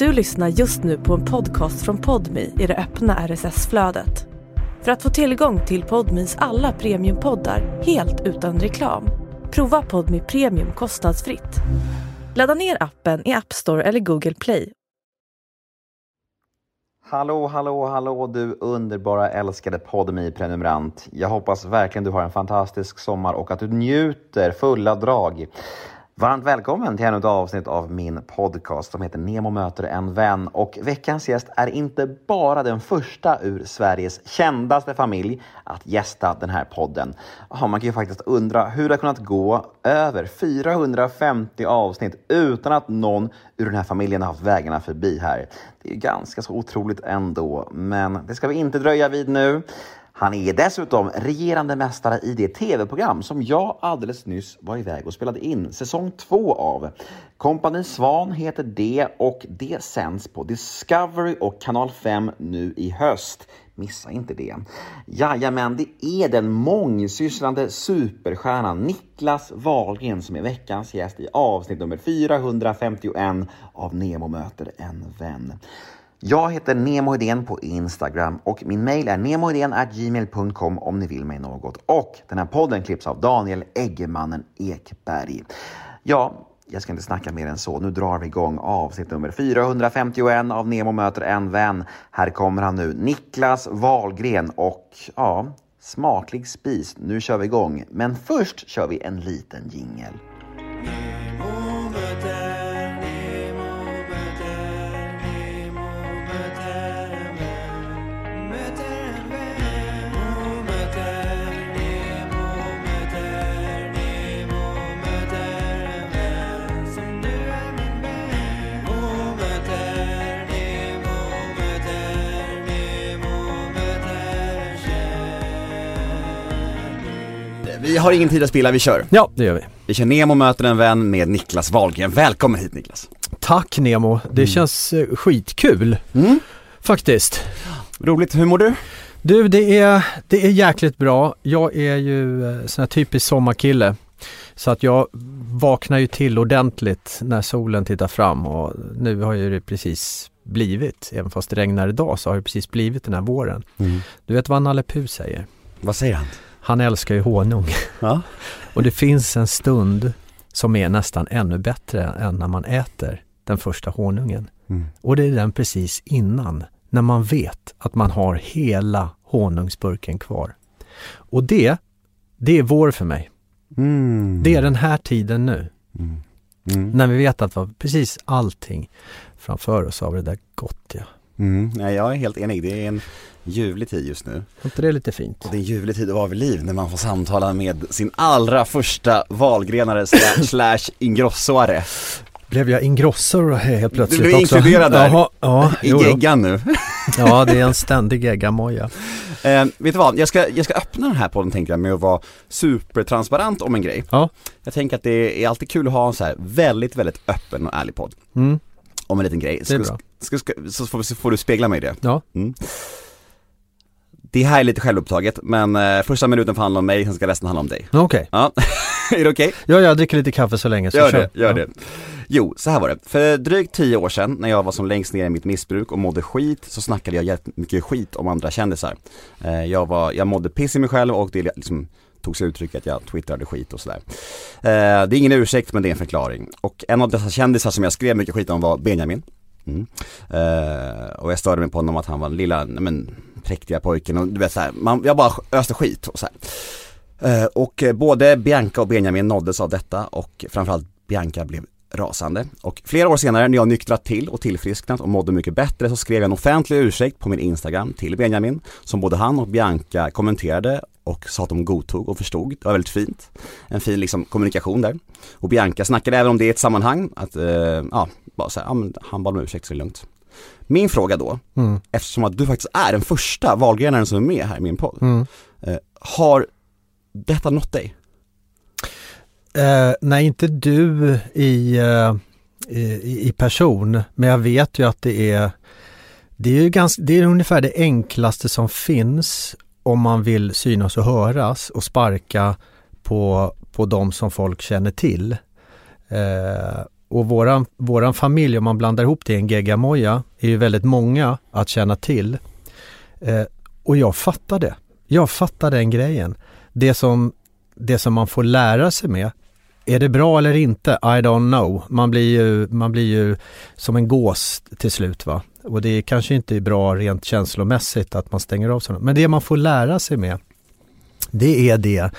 Du lyssnar just nu på en podcast från Podmi i det öppna RSS-flödet. För att få tillgång till Podmis alla premiumpoddar helt utan reklam, prova Podmi Premium kostnadsfritt. Ladda ner appen i App Store eller Google Play. Hallå, hallå, hallå du underbara älskade podmi prenumerant Jag hoppas verkligen du har en fantastisk sommar och att du njuter fulla drag. Varmt välkommen till ännu ett avsnitt av min podcast som heter Nemo möter en vän. Och veckans gäst är inte bara den första ur Sveriges kändaste familj att gästa den här podden. Ja, man kan ju faktiskt undra hur det har kunnat gå över 450 avsnitt utan att någon ur den här familjen har haft vägarna förbi här. Det är ganska så otroligt ändå, men det ska vi inte dröja vid nu. Han är dessutom regerande mästare i det tv-program som jag alldeles nyss var iväg och spelade in säsong två av. Kompani Svan heter det och det sänds på Discovery och Kanal 5 nu i höst. Missa inte det. Jajamän, det är den mångsysslande superstjärnan Niklas Wahlgren som är veckans gäst i avsnitt nummer 451 av Nemo möter en vän. Jag heter Nemo Hedén på Instagram och min mail är gmail.com om ni vill mig något. Och den här podden klipps av Daniel Eggemannen Ekberg. Ja, jag ska inte snacka mer än så. Nu drar vi igång avsnitt nummer 451 av Nemo möter en vän. Här kommer han nu, Niklas Wahlgren och ja, smaklig spis. Nu kör vi igång. Men först kör vi en liten jingel. Har ingen tid att spilla, vi kör. Ja, det gör vi. Vi kör Nemo möter en vän med Niklas Wahlgren. Välkommen hit Niklas. Tack Nemo, det känns eh, skitkul. Mm. Faktiskt. Roligt, hur mår du? Du, det är, det är jäkligt bra. Jag är ju eh, sån här typisk sommarkille. Så att jag vaknar ju till ordentligt när solen tittar fram och nu har ju det precis blivit, även fast det regnar idag så har det precis blivit den här våren. Du vet vad Nalle Puh säger? Vad säger han? Han älskar ju honung. Ja. Och det finns en stund som är nästan ännu bättre än när man äter den första honungen. Mm. Och det är den precis innan, när man vet att man har hela honungsburken kvar. Och det, det är vår för mig. Mm. Det är den här tiden nu. Mm. Mm. När vi vet att vi har precis allting framför oss av det där gottiga. Mm. Nej, jag är helt enig, det är en ljuvlig tid just nu. Är inte det lite fint? Och det är en ljuvlig tid att vara vid liv när man får samtala med sin allra första valgrenare slash, ingrossoare. Blev jag ingrossor helt plötsligt blev också? inkluderad där. Jaha, ja, I jo geggan nu. Ja, det är en ständig geggamoja. Eh, vet du vad, jag ska, jag ska öppna den här podden tänker jag med att vara supertransparent om en grej. Ja. Jag tänker att det är alltid kul att ha en så här väldigt, väldigt öppen och ärlig podd. Mm. Om en liten grej. Det är bra. ska, ska, så, får, så får du spegla mig i det. Ja. Mm. Det här är lite självupptaget, men eh, första minuten får handla om mig, sen ska resten handla om dig. Okej. Ja, är det okej? Ja, jag dricker lite kaffe så länge så Gör kör. det, gör ja. det. Jo, så här var det. För drygt tio år sedan när jag var som längst ner i mitt missbruk och mådde skit så snackade jag jättemycket skit om andra kändisar. Eh, jag, var, jag mådde piss i mig själv och det liksom tog sig uttryck att jag twittrade skit och sådär. Eh, det är ingen ursäkt men det är en förklaring. Och en av dessa kändisar som jag skrev mycket skit om var Benjamin. Mm. Eh, och jag störde mig på honom att han var den lilla, men präktiga pojken och du vet såhär, jag bara öste skit och så här. Eh, och eh, både Bianca och Benjamin nåddes av detta och framförallt Bianca blev rasande. Och flera år senare när jag nyktrat till och tillfrisknat och mådde mycket bättre så skrev jag en offentlig ursäkt på min Instagram till Benjamin som både han och Bianca kommenterade och sa att de godtog och förstod. Det var väldigt fint. En fin liksom kommunikation där. Och Bianca snackade även om det i ett sammanhang att, eh, ja, bara så här, ja, men han bad om ursäkt så är det lugnt. Min fråga då, Mm. eftersom att du faktiskt är den första valgrenaren som är med här i min podd. Mm. Eh, har detta nått dig? Eh, nej, inte du i, eh, i, i person, men jag vet ju att det är det är, ju ganska, det är ungefär det enklaste som finns om man vill synas och höras och sparka på, på de som folk känner till. Eh, och våran, våran familj, om man blandar ihop det i en geggamoja, är ju väldigt många att känna till. Eh, och jag fattar det. Jag fattar den grejen. Det som, det som man får lära sig med, är det bra eller inte? I don't know. Man blir ju, man blir ju som en gås till slut va. Och det är kanske inte är bra rent känslomässigt att man stänger av sådana. Men det man får lära sig med, det är det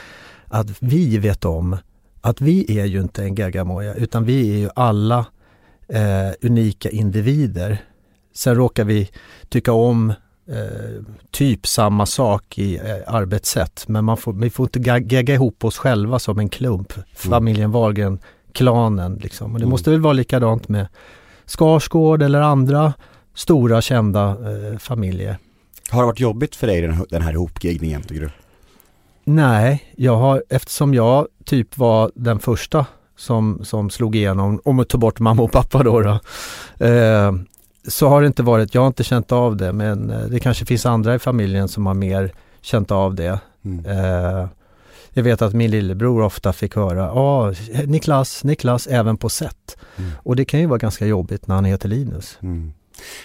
att vi vet om att vi är ju inte en geggamoja utan vi är ju alla eh, unika individer. Sen råkar vi tycka om eh, typ samma sak i eh, arbetssätt men man får, vi får inte gegga ihop oss själva som en klump. Mm. Familjen Wahlgren, klanen liksom. Och det mm. måste väl vara likadant med Skarsgård eller andra stora kända eh, familjer. Har det varit jobbigt för dig den, den här ihopgeggningen tycker du? Nej, jag har, eftersom jag typ var den första som, som slog igenom, om att ta bort mamma och pappa då, då eh, så har det inte varit, jag har inte känt av det men eh, det kanske finns andra i familjen som har mer känt av det. Mm. Eh, jag vet att min lillebror ofta fick höra, ja Niklas, Niklas, även på sätt. Mm. Och det kan ju vara ganska jobbigt när han heter Linus. Mm.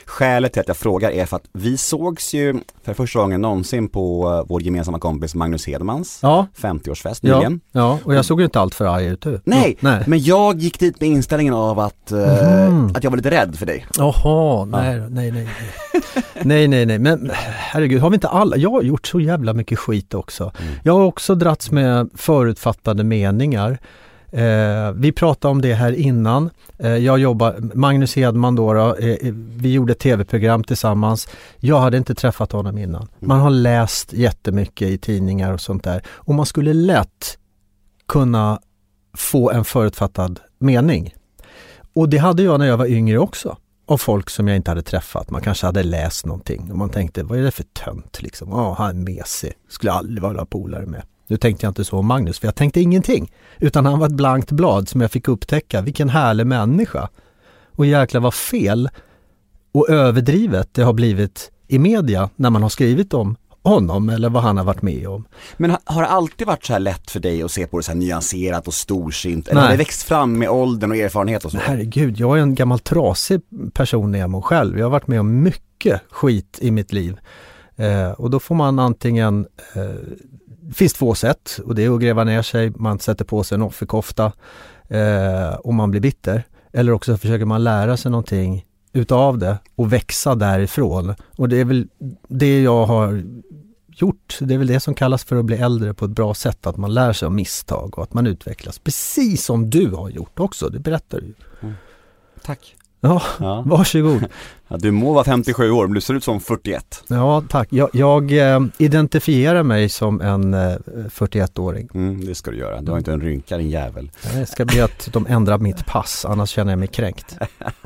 Skälet till att jag frågar är för att vi sågs ju för första gången någonsin på eh, vår gemensamma kompis Magnus Hedmans ja. 50-årsfest nyligen. Ja, ja, och jag såg ju inte allt för arg ut. Nej, nej, men jag gick dit med inställningen av att, mm. att jag var lite rädd för dig. Jaha, nej, ja. nej, nej, nej. nej, nej, nej, men herregud, har vi inte alla, jag har gjort så jävla mycket skit också. Mm. Jag har också dragits med förutfattade meningar. Eh, vi pratade om det här innan. Eh, jag jobbar, Magnus Hedman då, då eh, eh vi gjorde tv-program tillsammans. Jag hade inte träffat honom innan. Mm. Man har läst jättemycket i tidningar och sånt där och man skulle lätt kunna få en förutfattad mening. Och det hade jag när jag var yngre också. Av folk som jag inte hade träffat. Man kanske hade läst någonting och man tänkte, vad är det för tönt liksom? Ja, han är mesig. Skulle aldrig vara polare med. Nu tänkte jag inte så om Magnus, för jag tänkte ingenting. Utan han var ett blankt blad som jag fick upptäcka. Vilken härlig människa. Och jäklar vad fel och överdrivet det har blivit i media när man har skrivit om honom eller vad han har varit med om. Men har det alltid varit så här lätt för dig att se på det så här nyanserat och storsint? Eller Nej. har det växt fram med åldern och erfarenhet och så? Herregud, jag är en gammal trasig person när jag mår själv. Jag har varit med om mycket skit i mitt liv. Eh, och då får man antingen eh, finns två sätt och det är att gräva ner sig, man sätter på sig en offerkofta eh, och man blir bitter. Eller också försöker man lära sig någonting utav det och växa därifrån. Och det är väl det jag har gjort. Det är väl det som kallas för att bli äldre på ett bra sätt, att man lär sig av misstag och att man utvecklas. Precis som du har gjort också, det berättar du. Mm. Tack. Ja, ja. varsågod. Ja, du må vara 57 år, men du ser ut som 41. Ja, tack. Jag, jag eh, identifierar mig som en eh, 41-åring. Mm, det ska du göra. Du har inte en rynka, din jävel. Det ska bli att de ändrar mitt pass, annars känner jag mig kränkt.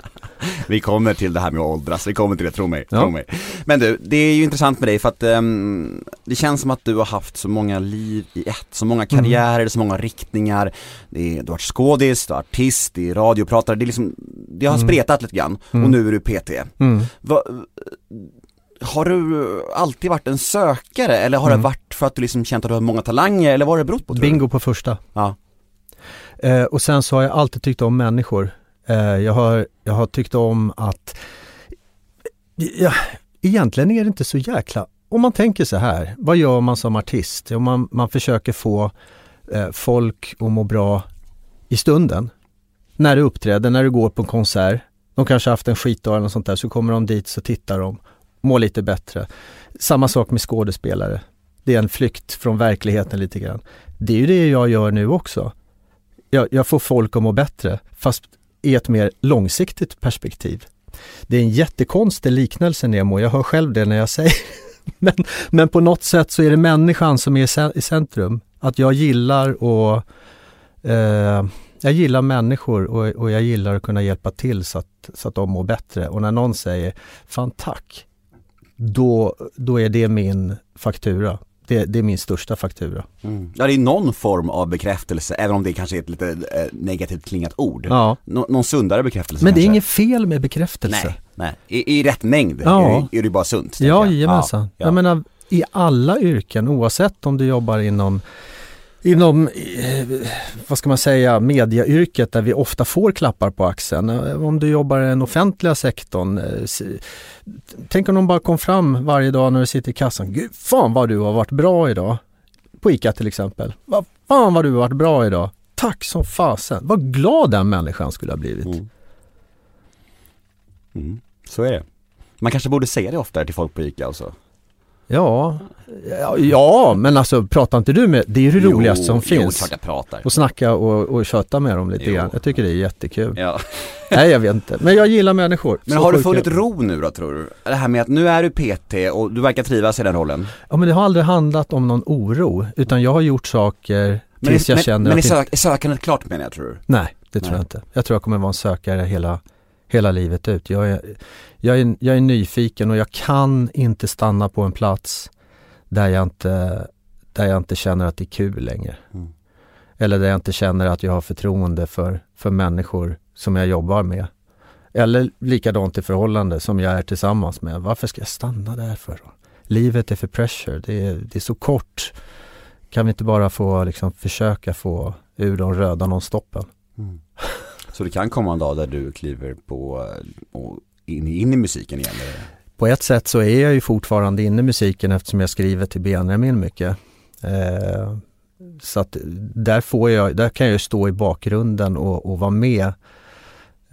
vi kommer till det här med att åldras, vi kommer till det, tro mig, ja. tro mig. Men du, det är ju intressant med dig för att um, det känns som att du har haft så många liv i ett, så många karriärer, mm. så många riktningar. Det är, du har varit skådis, du har artist, det är radiopratare, det, är liksom, det har mm. spretat lite grann och mm. nu är du PT. Mm. Va, har du alltid varit en sökare eller har mm. det varit för att du liksom känt att du har många talanger eller vad har det berott på? Bingo på första. Ja. Eh, och sen så har jag alltid tyckt om människor. Eh, jag, har, jag har tyckt om att ja, egentligen är det inte så jäkla om man tänker så här, vad gör man som artist? Jo, man, man försöker få eh, folk att må bra i stunden. När du uppträder, när du går på en konsert, de kanske haft en skitdag eller något sånt där, så kommer de dit så tittar de, mår lite bättre. Samma sak med skådespelare. Det är en flykt från verkligheten lite grann. Det är ju det jag gör nu också. Jag, jag får folk att må bättre, fast i ett mer långsiktigt perspektiv. Det är en jättekonstig liknelse Nemo, jag hör själv det när jag säger men, men på något sätt så är det människan som är i centrum. Att jag gillar och eh, jag gillar människor och, och, jag gillar att kunna hjälpa till så att, så att de mår bättre. Och när någon säger Fan tack, då, då är det min faktura. Det, det är min största faktura. Mm. Ja det är någon form av bekräftelse, även om det kanske är ett lite eh, negativt klingat ord. Ja. Nå någon sundare bekräftelse Men kanske. det är inget fel med bekräftelse. Nej, nej. I, i rätt mängd ja. är, är det bara sunt. Ja, jajamensan. Ja, ja. Jag menar i alla yrken, oavsett om du jobbar inom inom, eh, vad ska man säga, mediayrket där vi ofta får klappar på axeln. Eh, om du jobbar i den offentliga sektorn, eh, tänk om de bara kom fram varje dag när du sitter i kassan. Gud fan vad du har varit bra idag. På ICA till exempel. Vad fan vad du har varit bra idag. Tack som fasen. Vad glad den människan skulle ha blivit. Mm. Mm. Så är det. Man kanske borde säga det oftare till folk på ICA och så. Ja, ja, ja, men alltså pratar inte du med, det är ju det roligaste som Jo, finns. klart jag pratar. och snacka och, och köta med dem lite Jo. grann. Jag tycker det är jättekul. Ja. Nej jag vet inte, men jag gillar människor. Men har du funnit ro nu då tror du? Det här med att nu är du PT och du verkar trivas i den rollen. Ja men det har aldrig handlat om någon oro, utan jag har gjort saker Men, tills jag men, känner men att... sök, är sökandet klart menar jag tror du? Nej, det tror Nej. jag inte. Jag tror jag kommer vara en sökare hela, hela livet ut. Jag är, jag, är, jag är nyfiken och jag kan inte stanna på en plats där jag inte, där jag inte känner att det är kul längre. Mm. Eller där jag inte känner att jag har förtroende för, för människor som jag jobbar med. Eller likadant i förhållande som jag är tillsammans med. Varför ska jag stanna där för? Livet är för pressure, det är, det är så kort. Kan vi inte bara få liksom, försöka få ur de röda non-stoppen? Mm. Så det kan komma en dag där du kliver på och in, in i musiken igen? eller? På ett sätt så är jag ju fortfarande inne i musiken eftersom jag skriver till Benjamin mycket. Eh, så att där får jag, där kan jag ju stå i bakgrunden och, och vara med.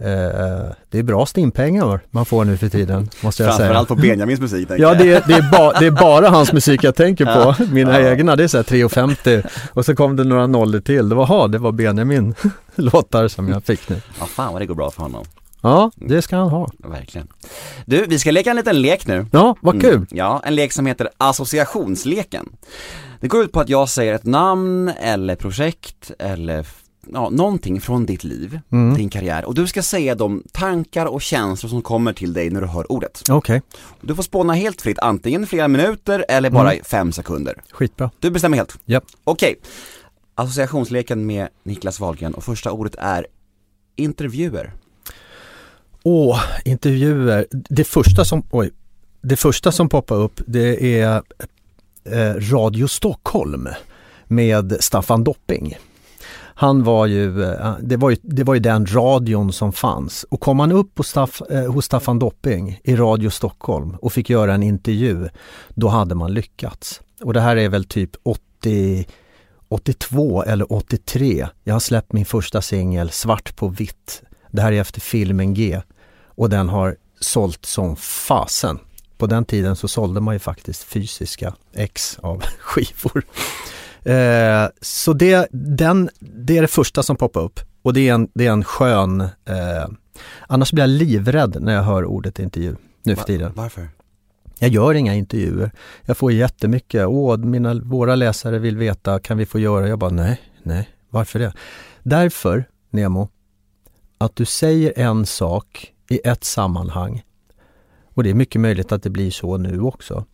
Eh, det är bra stimpengar man får nu för tiden, måste jag säga. Framförallt på Benjamins musik Ja det är, det, är ba, det är bara hans musik jag tänker på, mina Ja. egna det är så här 3,50 och så kom det några nollor till, det var, ha, det var Benjamin låtar som jag fick nu. Ja fan vad det går bra för honom, Ja, det ska han ha. verkligen. Du, vi ska leka en liten lek nu. Ja, vad kul! Mm, ja, en lek som heter associationsleken. Det går ut på att jag säger ett namn eller projekt eller ja, någonting från ditt liv, Mm. din karriär och du ska säga de tankar och känslor som kommer till dig när du hör ordet. Okej, Du får spåna helt fritt, antingen flera minuter eller bara Mm. fem sekunder. skitbra. Du bestämmer helt. Japp. Okej. Associationsleken med Niklas Wahlgren och första ordet är intervjuer. Åh, intervjuer. Det första som, oj, det första som poppar upp det är eh, Radio Stockholm med Staffan Dopping. Han var ju, eh, det var ju, det var ju den radion som fanns och kom man upp hos, Staff, eh, hos Staffan Dopping i Radio Stockholm och fick göra en intervju, då hade man lyckats. Och det här är väl typ 80, 82 eller 83. Jag har släppt min första singel Svart på vitt. Det här är efter filmen G och den har sålt som fasen. På den tiden så sålde man ju faktiskt fysiska ex av skivor. Eh, så det, den, det är det första som poppar upp och det är en, det är en skön, eh, annars blir jag livrädd när jag hör ordet intervju nu för tiden. Varför? Jag gör inga intervjuer. Jag får jättemycket, åh, mina, våra läsare vill veta, kan vi få göra? Jag bara, nej, nej, varför det? Därför, Nemo, att du säger en sak i ett sammanhang och det är mycket möjligt att det blir så nu också.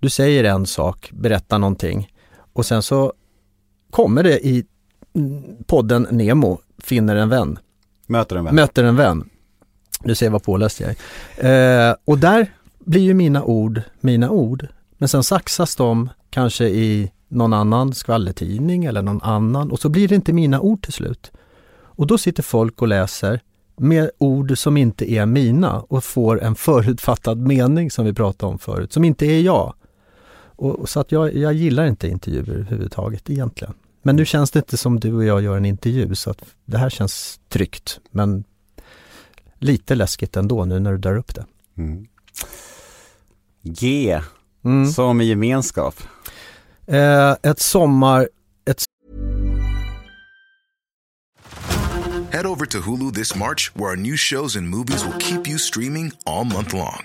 Du säger en sak, berättar någonting och sen så kommer det i podden Nemo, finner en vän Möter en vän? möter en vän. Du ser vad påläst jag är. Eh, och där blir ju mina ord mina ord. Men sen saxas de kanske i någon annan skvallertidning eller någon annan och så blir det inte mina ord till slut. Och då sitter folk och läser med ord som inte är mina och får en förutfattad mening som vi pratade om förut, som inte är jag. Och, och så att jag, jag gillar inte intervjuer överhuvudtaget egentligen. Men nu känns det inte som du och jag gör en intervju så att det här känns tryggt men lite läskigt ändå nu när du drar upp det. Mm. G, Mm. som i gemenskap. Eh, ett sommar, ett Head over to Hulu this March, where our new shows and movies will keep you streaming all month long.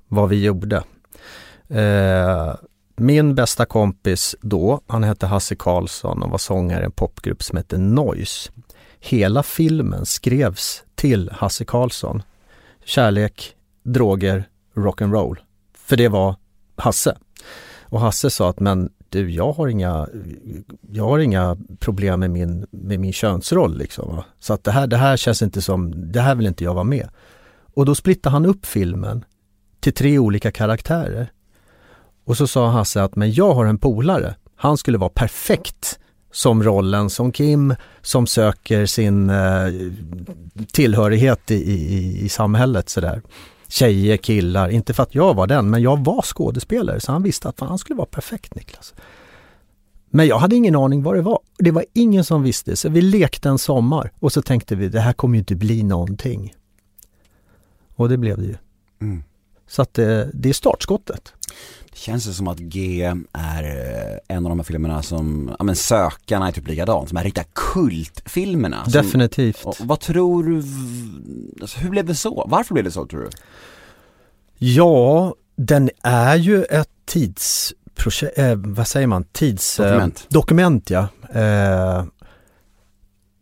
vad vi gjorde. Eh, min bästa kompis då, han hette Hasse Karlsson och var sångare i en popgrupp som hette Noise. Hela filmen skrevs till Hasse Karlsson. Kärlek, droger, rock'n'roll. För det var Hasse. Och Hasse sa att men du, jag har inga, jag har inga problem med min, med min könsroll liksom. Va? Så att det här, det här känns inte som, det här vill inte jag vara med. Och då splittade han upp filmen till tre olika karaktärer. Och så sa Hasse att men jag har en polare, han skulle vara perfekt som rollen som Kim som söker sin eh, tillhörighet i, i, i samhället sådär. Tjejer, killar, inte för att jag var den, men jag var skådespelare så han visste att fan, han skulle vara perfekt Niklas. Men jag hade ingen aning vad det var. Det var ingen som visste, så vi lekte en sommar och så tänkte vi det här kommer ju inte bli någonting. Och det blev det ju. Mm. Så att det, det är startskottet. Det känns som att G är eh, en av de här filmerna som, ja men Sökarna är typ likadant, som är riktiga kultfilmerna. Som, Definitivt. och vad tror du, alltså, hur blev det så? Varför blev det så tror du? Ja, den är ju ett tidsprojekt, eh, vad säger man, tids... Dokument. Eh, dokument ja. Eh,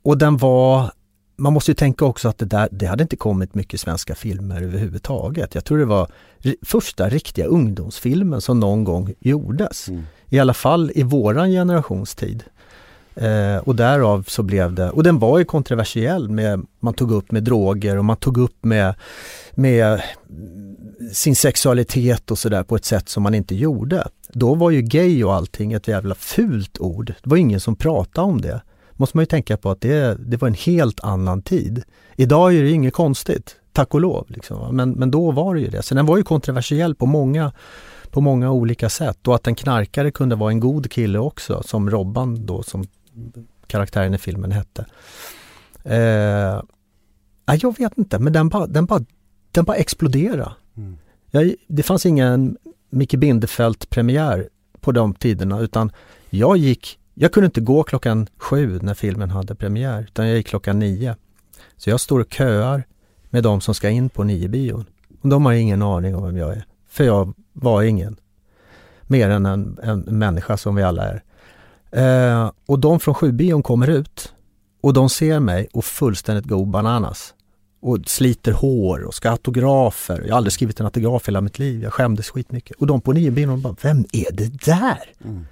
och den var, man måste ju tänka också att det där, det hade inte kommit mycket svenska filmer överhuvudtaget. Jag tror det var första riktiga ungdomsfilmen som någon gång gjordes. Mm. I alla fall i våran generations tid. Eh, och därav så blev det, och den var ju kontroversiell med, man tog upp med droger och man tog upp med, med sin sexualitet och sådär på ett sätt som man inte gjorde. Då var ju gay och allting ett jävla fult ord. Det var ingen som pratade om det. Måste man ju tänka på att det, det var en helt annan tid. Idag är det inget konstigt, tack och lov. Liksom. Men, men då var det ju det. Så den var ju kontroversiell på många, på många olika sätt. Och att en knarkare kunde vara en god kille också, som Robban då, som karaktären i filmen hette. Eh, jag vet inte, men den bara, den bara, den bara exploderade. Mm. Jag, det fanns ingen Micke Bindefeld-premiär på de tiderna utan jag gick, jag kunde inte gå klockan sju när filmen hade premiär utan jag gick klockan nio. Så jag står och köar med de som ska in på nio-bion. Och de har ingen aning om vem jag är. För jag var ingen. Mer än en, en människa som vi alla är. Eh, och de från sju-bion kommer ut och de ser mig och fullständigt go bananas. Och sliter hår och ska ha autografer. Jag har aldrig skrivit en autograf i hela mitt liv. Jag skämdes skitmycket. Och de på nio-bion bara, vem är det där? Mm.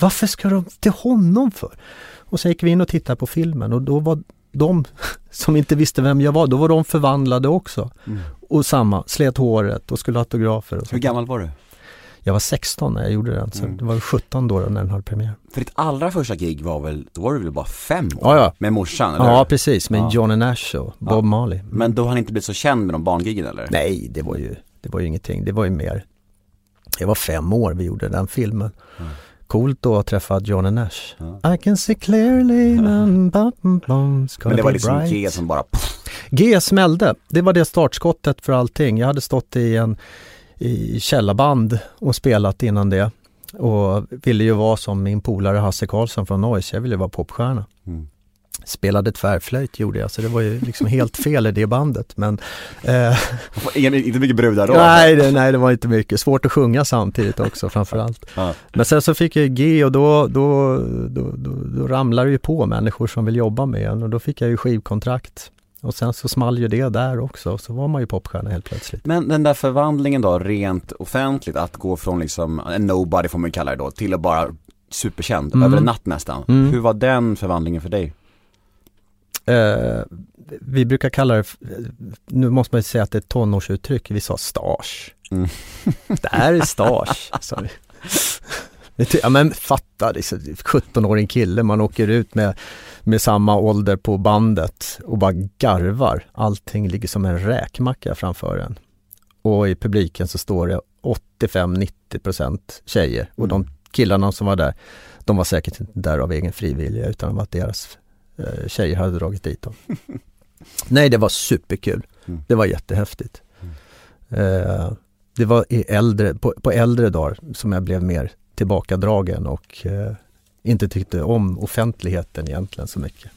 Varför ska de till honom för? Och sen gick vi in och tittade på filmen och då var de som inte visste vem jag var, då var de förvandlade också. Mm. Och samma, slet håret och skulle ha autografer. Och Hur sånt. gammal var du? Jag var 16 när jag gjorde den, så Mm. det var 17 då när den hade premiär. För ditt allra första gig var väl, då var du väl bara fem år? Ja, ja. Med morsan, eller Ja, precis, med Ja. Johnny Nash och Bob Ja. Marley. Men då har han inte blivit så känd med de barngiggen eller? Nej, det var ju, det var ju ingenting. Det var ju mer. Jag var fem år vi gjorde den filmen. Mm. Coolt då att träffa Johnny Nash. Ja. I can see clearly Men det var liksom bright. G som bara, pff, G smällde. Det var det startskottet för allting. Jag hade stått i en i källarband och spelat innan det. Och ville ju vara som min polare Hasse Karlsson från Noise. Jag ville vara popstjärna. Mm. Spelade tvärflöjt gjorde jag, så det var ju liksom helt fel i det bandet. Men eh, ingen, inte mycket brudar då? nej, det, nej, det var inte mycket. Svårt att sjunga samtidigt också framförallt. Ja. Men sen så fick jag G och då, då, då, då, då ramlar det ju på människor som vill jobba med en och då fick jag ju skivkontrakt. Och sen så small ju det där också, och så var man ju popstjärna helt plötsligt. Men den där förvandlingen då, rent offentligt, att gå från liksom en nobody får man kalla det då, till att bara superkänd, Mm. över en natt nästan. Mm. Hur var den förvandlingen för dig? Eh, vi brukar kalla det, nu måste man ju säga att det är ett tonårsuttryck, vi sa stage. Mm. Det här är stage, sa vi. Ja men fatta, det är så- 17-åring kille, man åker ut med, med samma ålder på bandet och bara garvar. Allting ligger som en räkmacka framför en. Och i publiken så står det 85-90% tjejer och de killarna som var där, de var säkert inte där av egen frivilliga utan det var deras tjejer hade dragit dit dem. Nej, det var superkul. Mm. Det var jättehäftigt. Eh, det var i äldre, på, på äldre dagar som jag blev mer tillbakadragen och eh, inte tyckte om offentligheten egentligen så mycket.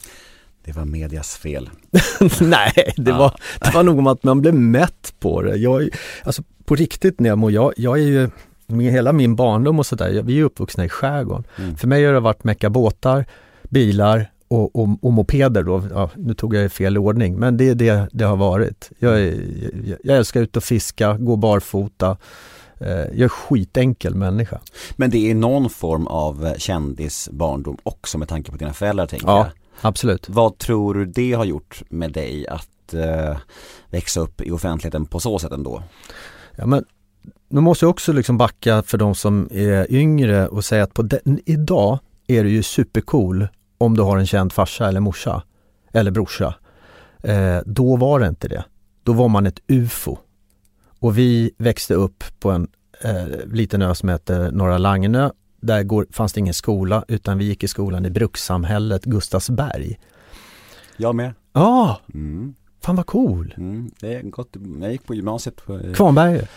Det var medias fel. Nej, det, Ja. var, det var nog om att man blev mätt på det. Jag, alltså på riktigt Nemo, jag, jag är ju min, hela min barndom och sådär, vi är uppvuxna i skärgården. Mm. För mig har det varit mecka båtar, bilar och, och, och mopeder då. Ja, nu tog jag fel ordning, men det är det det har varit. Jag, jag, jag älskar ut och fiska, gå barfota. Eh, jag är skitenkel människa. Men det är någon form av eh, kändisbarndom också med tanke på dina föräldrar tänker Ja. jag. Absolut. Vad tror du det har gjort med dig att eh, växa upp i offentligheten på så sätt ändå? Ja, men nu måste jag också liksom backa för de som är yngre och säga att på den, idag är du ju supercool om du har en känd farsa eller morsa eller brorsa. Eh, då var det inte det. Då var man ett UFO. Och vi växte upp på en eh, liten ö som heter Norra Lagnö. Där går, fanns det ingen skola utan vi gick i skolan i brukssamhället Gustavsberg. Jag med. Ja, Mm. fan vad cool! Mm. Det är gott. Jag gick på gymnasiet på, eh, Kvarnberget,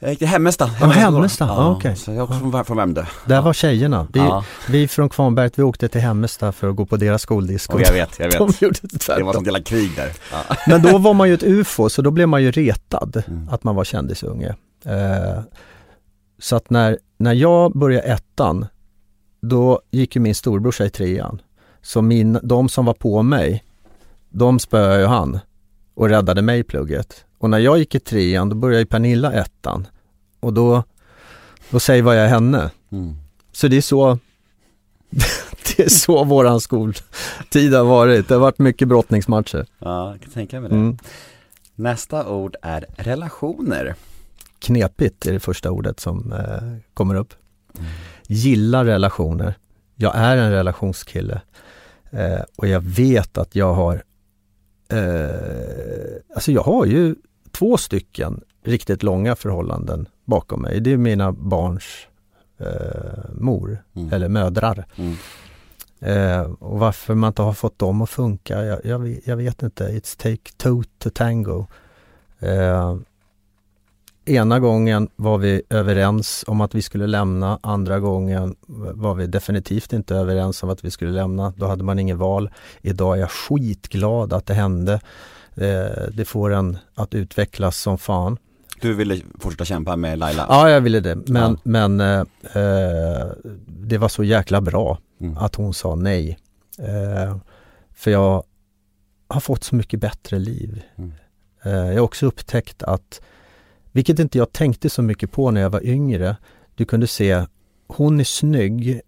Jag gick till Hemmesta. Hemmesta, ja, okej. Så jag är också från, från Värmdö. där var tjejerna. Vi, Ja, Vi från Kvarnberget, vi åkte till Hemmesta för att gå på deras skoldisko. och jag vet, jag De vet. gjorde det Det var tvärtom. sånt jävla krig där. Ja. Men då var man ju ett UFO, så då blev man ju retad Mm. att man var kändisunge. Eh, så att när, när jag började ettan, då gick ju min storbrorsa i trean. Så min, de som var på mig, de spöade ju han och räddade mig i plugget. Och när jag gick i trean, då började ju Pernilla ettan. Och då, då säger vad jag henne. Mm. Så det är så Det är så våran skoltid har varit. Det har varit mycket brottningsmatcher. ja, jag kan tänka mig det. Mm. Nästa ord är relationer. Knepigt är det första ordet som eh, kommer upp. Mm. Gillar relationer. Jag är en relationskille. Eh, och jag vet att jag har eh, Alltså jag har ju två stycken riktigt långa förhållanden bakom mig. Det är mina barns eh, mor Mm. eller mödrar. Mm. Eh, och varför man inte har fått dem att funka, jag, jag, vet- jag vet inte. It's take two to tango. Eh, ena gången var vi överens om att vi skulle lämna, andra gången var vi definitivt inte överens om att vi skulle lämna. Då hade man inget val. Idag är jag skitglad att det hände. Eh, det får en att utvecklas som fan. Du ville fortsätta kämpa med Laila? Ja, jag ville det. Men, Ja. men eh, eh, det var så jäkla bra Mm. att hon sa nej. Eh, för jag har fått så mycket bättre liv. Mm. Eh, jag har också upptäckt att, vilket inte jag tänkte så mycket på när jag var yngre, du kunde se, hon är snygg,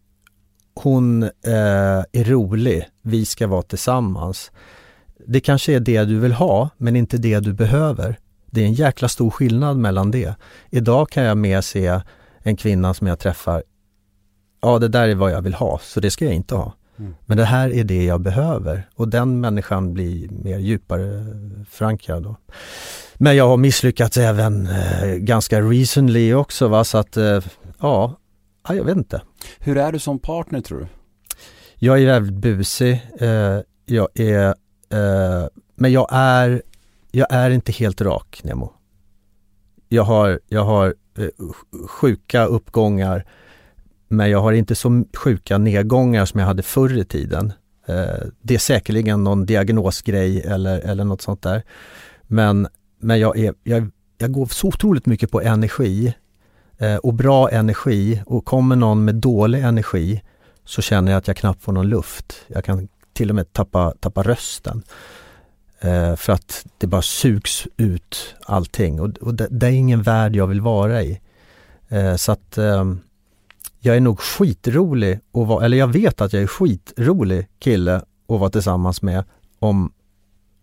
hon eh, är rolig, vi ska vara tillsammans. Det kanske är det du vill ha, men inte det du behöver. Det är en jäkla stor skillnad mellan det. Idag kan jag mer se en kvinna som jag träffar, ja det där är vad jag vill ha, så det ska jag inte ha. Mm. Men det här är det jag behöver och den människan blir mer djupare förankrad. Då. Men jag har misslyckats även eh, ganska recently också va, så att eh, ja, ja, jag vet inte. Hur är du som partner tror du? Jag är jävligt busig, eh, jag är, Eh, men jag är, jag är inte helt rak Nemo. Jag har, jag har eh, sjuka uppgångar men jag har inte så sjuka nedgångar som jag hade förr i tiden. Eh, det är säkerligen någon diagnosgrej eller, eller något sånt där. Men, men jag, är, jag, jag går så otroligt mycket på energi eh, och bra energi och kommer någon med dålig energi så känner jag att jag knappt får någon luft. Jag kan till och med tappa, tappa rösten. Eh, för att det bara sugs ut allting och, och det, det är ingen värld jag vill vara i. Eh, så att eh, jag är nog skitrolig, att vara, eller jag vet att jag är skitrolig kille att vara tillsammans med om,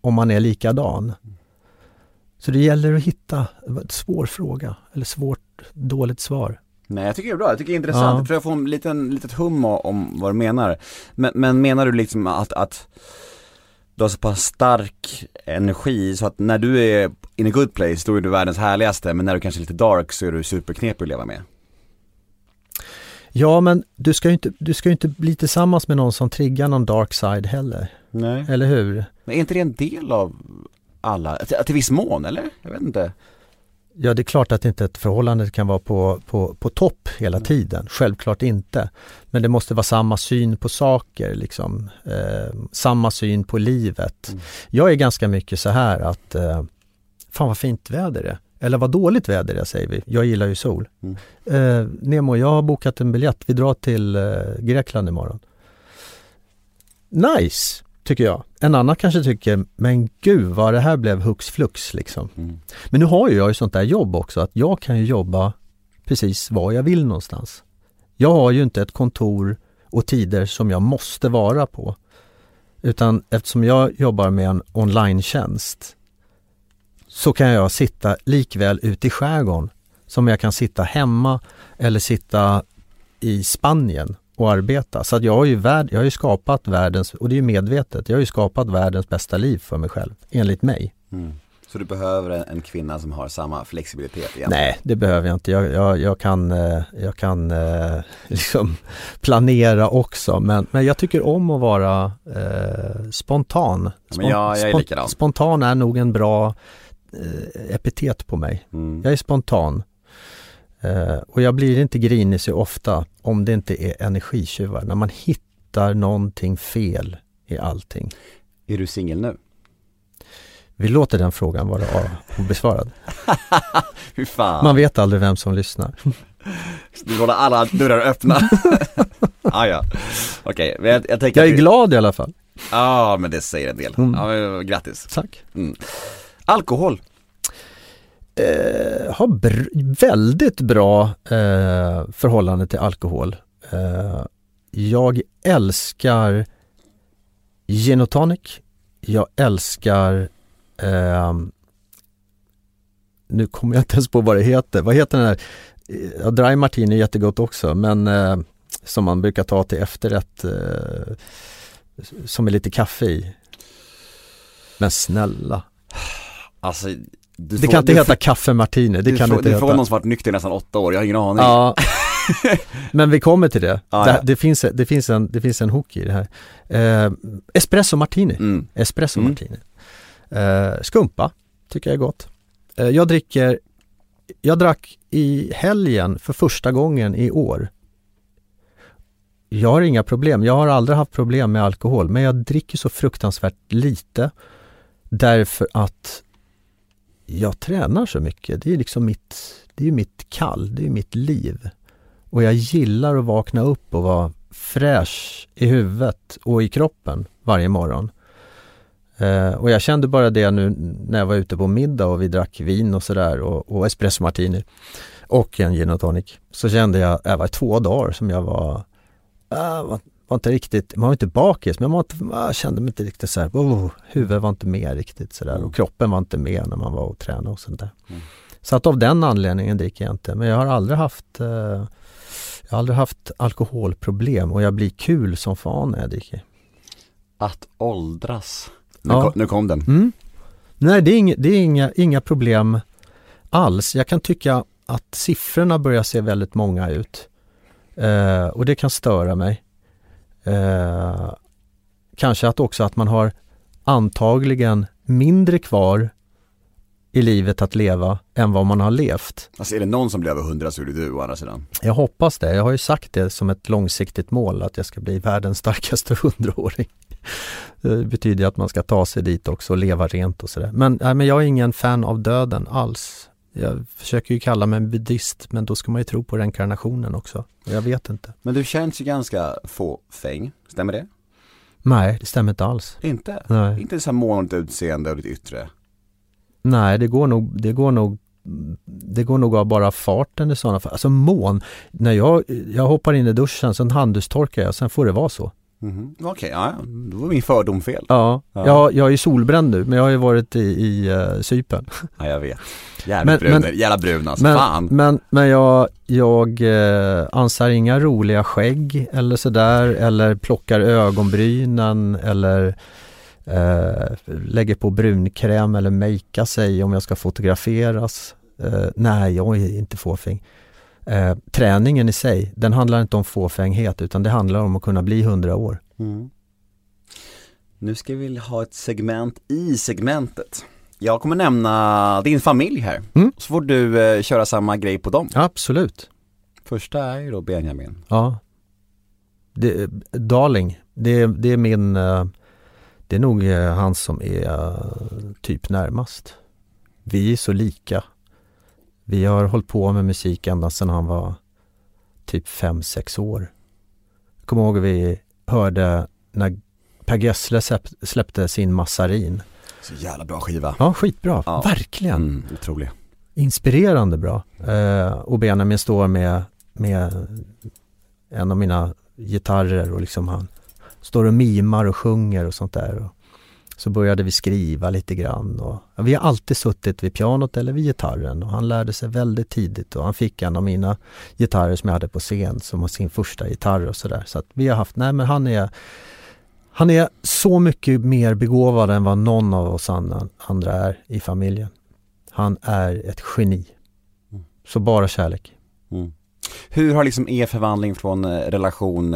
om man är likadan. Så det gäller att hitta, en svår fråga, eller svårt, dåligt svar. Nej jag tycker det är bra, jag tycker det är intressant. Ja. Jag tror jag får en liten, litet hum om vad du menar. Men, men menar du liksom att, att du har så pass stark energi så att när du är in a good place då är du världens härligaste men när du kanske är lite dark så är du superknepig att leva med. Ja men du ska ju inte, du ska ju inte bli tillsammans med någon som triggar någon dark side heller, Nej. eller hur? Men är inte det en del av alla, till, till viss mån eller? Jag vet inte. Ja det är klart att inte ett förhållande kan vara på, på, på topp hela tiden, självklart inte. Men det måste vara samma syn på saker, liksom. Eh, samma syn på livet. Mm. Jag är ganska mycket så här att, eh, fan vad fint väder det är. eller vad dåligt väder är säger vi. Jag gillar ju sol. Mm. Eh, Nemo, jag har bokat en biljett. Vi drar till eh, Grekland imorgon. Nice, tycker jag. En annan kanske tycker, men gud vad det här blev hux flux liksom. Mm. Men nu har ju jag ju sånt där jobb också att jag kan ju jobba precis var jag vill någonstans. Jag har ju inte ett kontor och tider som jag måste vara på. Utan eftersom jag jobbar med en online-tjänst så kan jag sitta likväl ute i skärgården som jag kan sitta hemma eller sitta i Spanien och arbeta. Så att jag har ju, värld, jag har ju skapat världens, och det är ju medvetet, jag har ju skapat världens bästa liv för mig själv, enligt mig. Mm. Så du behöver en, en kvinna som har samma flexibilitet egentligen? Nej, det behöver jag inte. Jag, jag, jag kan, eh, jag kan eh, liksom planera också men, men jag tycker om att vara eh, spontan. Ja, men jag- är spon- likadan. Spontan är nog en bra eh, epitet på mig. Mm. Jag är spontan. Eh, och jag blir inte grinig så ofta om det inte är energitjuvar. När man hittar någonting fel i allting. Är du singel nu? Vi låter den frågan vara obesvarad. Man vet aldrig vem som lyssnar. Du håller alla dörrar öppna. ah, ja, okej. men jag, jag tänker Jag är att glad i alla fall. Ja, men det säger en del. Mm. Ja, men, grattis. Tack. Mm. Alkohol eh, har br- väldigt bra eh, förhållande till alkohol. Eh, jag älskar gin och tonic. Jag älskar eh, nu kommer jag inte ens på vad det heter. Vad heter den här? Eh, ja, dry martini är jättegott också men eh, som man brukar ta till efterrätt eh, som är lite kaffe i. Men snälla, Alltså, du det kan inte heta kaffe martini, det du kan får, inte Du heta. får någon som varit nykter i nästan åtta år, jag har ingen aning. Ja, men vi kommer till det. Ja, det, ja. det, finns, det, finns en, det finns en hook i det här. Eh, espresso martini. Mm. Espresso Mm. martini. Eh, skumpa tycker jag är gott. Eh, jag dricker, jag drack i helgen för första gången i år. Jag har inga problem, jag har aldrig haft problem med alkohol men jag dricker så fruktansvärt lite därför att jag tränar så mycket. Det är liksom mitt, det är mitt kall, det är mitt liv. Och jag gillar att vakna upp och vara fräsch i huvudet och i kroppen varje morgon. Eh, och jag kände bara det nu när jag var ute på middag och vi drack vin och sådär och, och espresso martini och en gin och tonic. Så kände jag, det var två dagar som jag var, äh, var, var inte riktigt, man var inte bakis men man var jag kände mig inte riktigt så här, oh, huvudet var inte med riktigt sådär Mm. och kroppen var inte med när man var och tränade och sånt där. Mm. Så att av den anledningen dricker jag inte men jag har aldrig haft eh, jag har aldrig haft alkoholproblem och jag blir kul som fan när jag dricker. Att åldras. Nu, Ja. kom, nu kom den. Mm. Nej, det är, inga, det är inga, inga problem alls. Jag kan tycka att siffrorna börjar se väldigt många ut. Eh, och det kan störa mig. Eh, kanske att också att man har antagligen mindre kvar i livet att leva än vad man har levt. Alltså är det någon som blir över 100 så är det du å andra sidan. Jag hoppas det. Jag har ju sagt det som ett långsiktigt mål att jag ska bli världens starkaste hundraåring. Det betyder att man ska ta sig dit också och leva rent och sådär. Men, nej, men jag är ingen fan av döden alls. Jag försöker ju kalla mig en buddhist men då ska man ju tro på reinkarnationen också. Jag vet inte. Men du känns ju ganska fåfäng, stämmer det? Nej, det stämmer inte alls. Inte? Nej, Inte så här månligt utseende och ditt yttre? nej det går nog, det går nog det går nog av bara farten i sådana fall. Alltså mån, när jag, jag hoppar in i duschen, sen handdukstorkar jag, sen får det vara så. Mhm. Okej, ja, ja. då var min fördom fel. Ja, Ja. Jag, jag är ju nu men jag har ju varit i, i uh, Cypern. Ja, jag vet. Jävla Men- brun, men- jävla brun alltså. Men, Fan. men, men jag, jag eh, ansar inga roliga skägg eller sådär eller plockar ögonbrynen eller eh, lägger på brunkräm eller makea sig om jag ska fotograferas. Eh, nej, jag är inte fåfäng. Eh, träningen i sig, den handlar inte om fåfänghet utan det handlar om att kunna bli hundra år. Mm. Nu ska vi ha ett segment i segmentet. Jag kommer nämna din familj här. Mm. Så får du eh, köra samma grej på dem. Absolut. Första är ju då Benjamin. Ja. Det, Darling, det, det är min, eh, det är nog eh, han som är eh, typ närmast. Vi är så lika. Vi har hållit på med musik ända sedan han var typ 5-6 år. Jag kommer ihåg vi hörde när Per Gessle släpp- släppte sin Massarin. Så jävla bra skiva. Ja, skitbra. Ja. Verkligen. Mm, otrolig. Inspirerande bra. Eh, och Benjamin står med, med en av mina gitarrer och liksom han står och mimar och sjunger och sånt där. Och så började vi skriva lite grann och ja, vi har alltid suttit vid pianot eller vid gitarren och han lärde sig väldigt tidigt och han fick en av mina gitarrer som jag hade på scen som var sin första gitarr och sådär. Så att vi har haft, nej men han är han är så mycket mer begåvad än vad någon av oss andra, är i familjen. Han är ett geni. Mm. Så bara kärlek. Mm. Hur har liksom er förvandling från eh, relation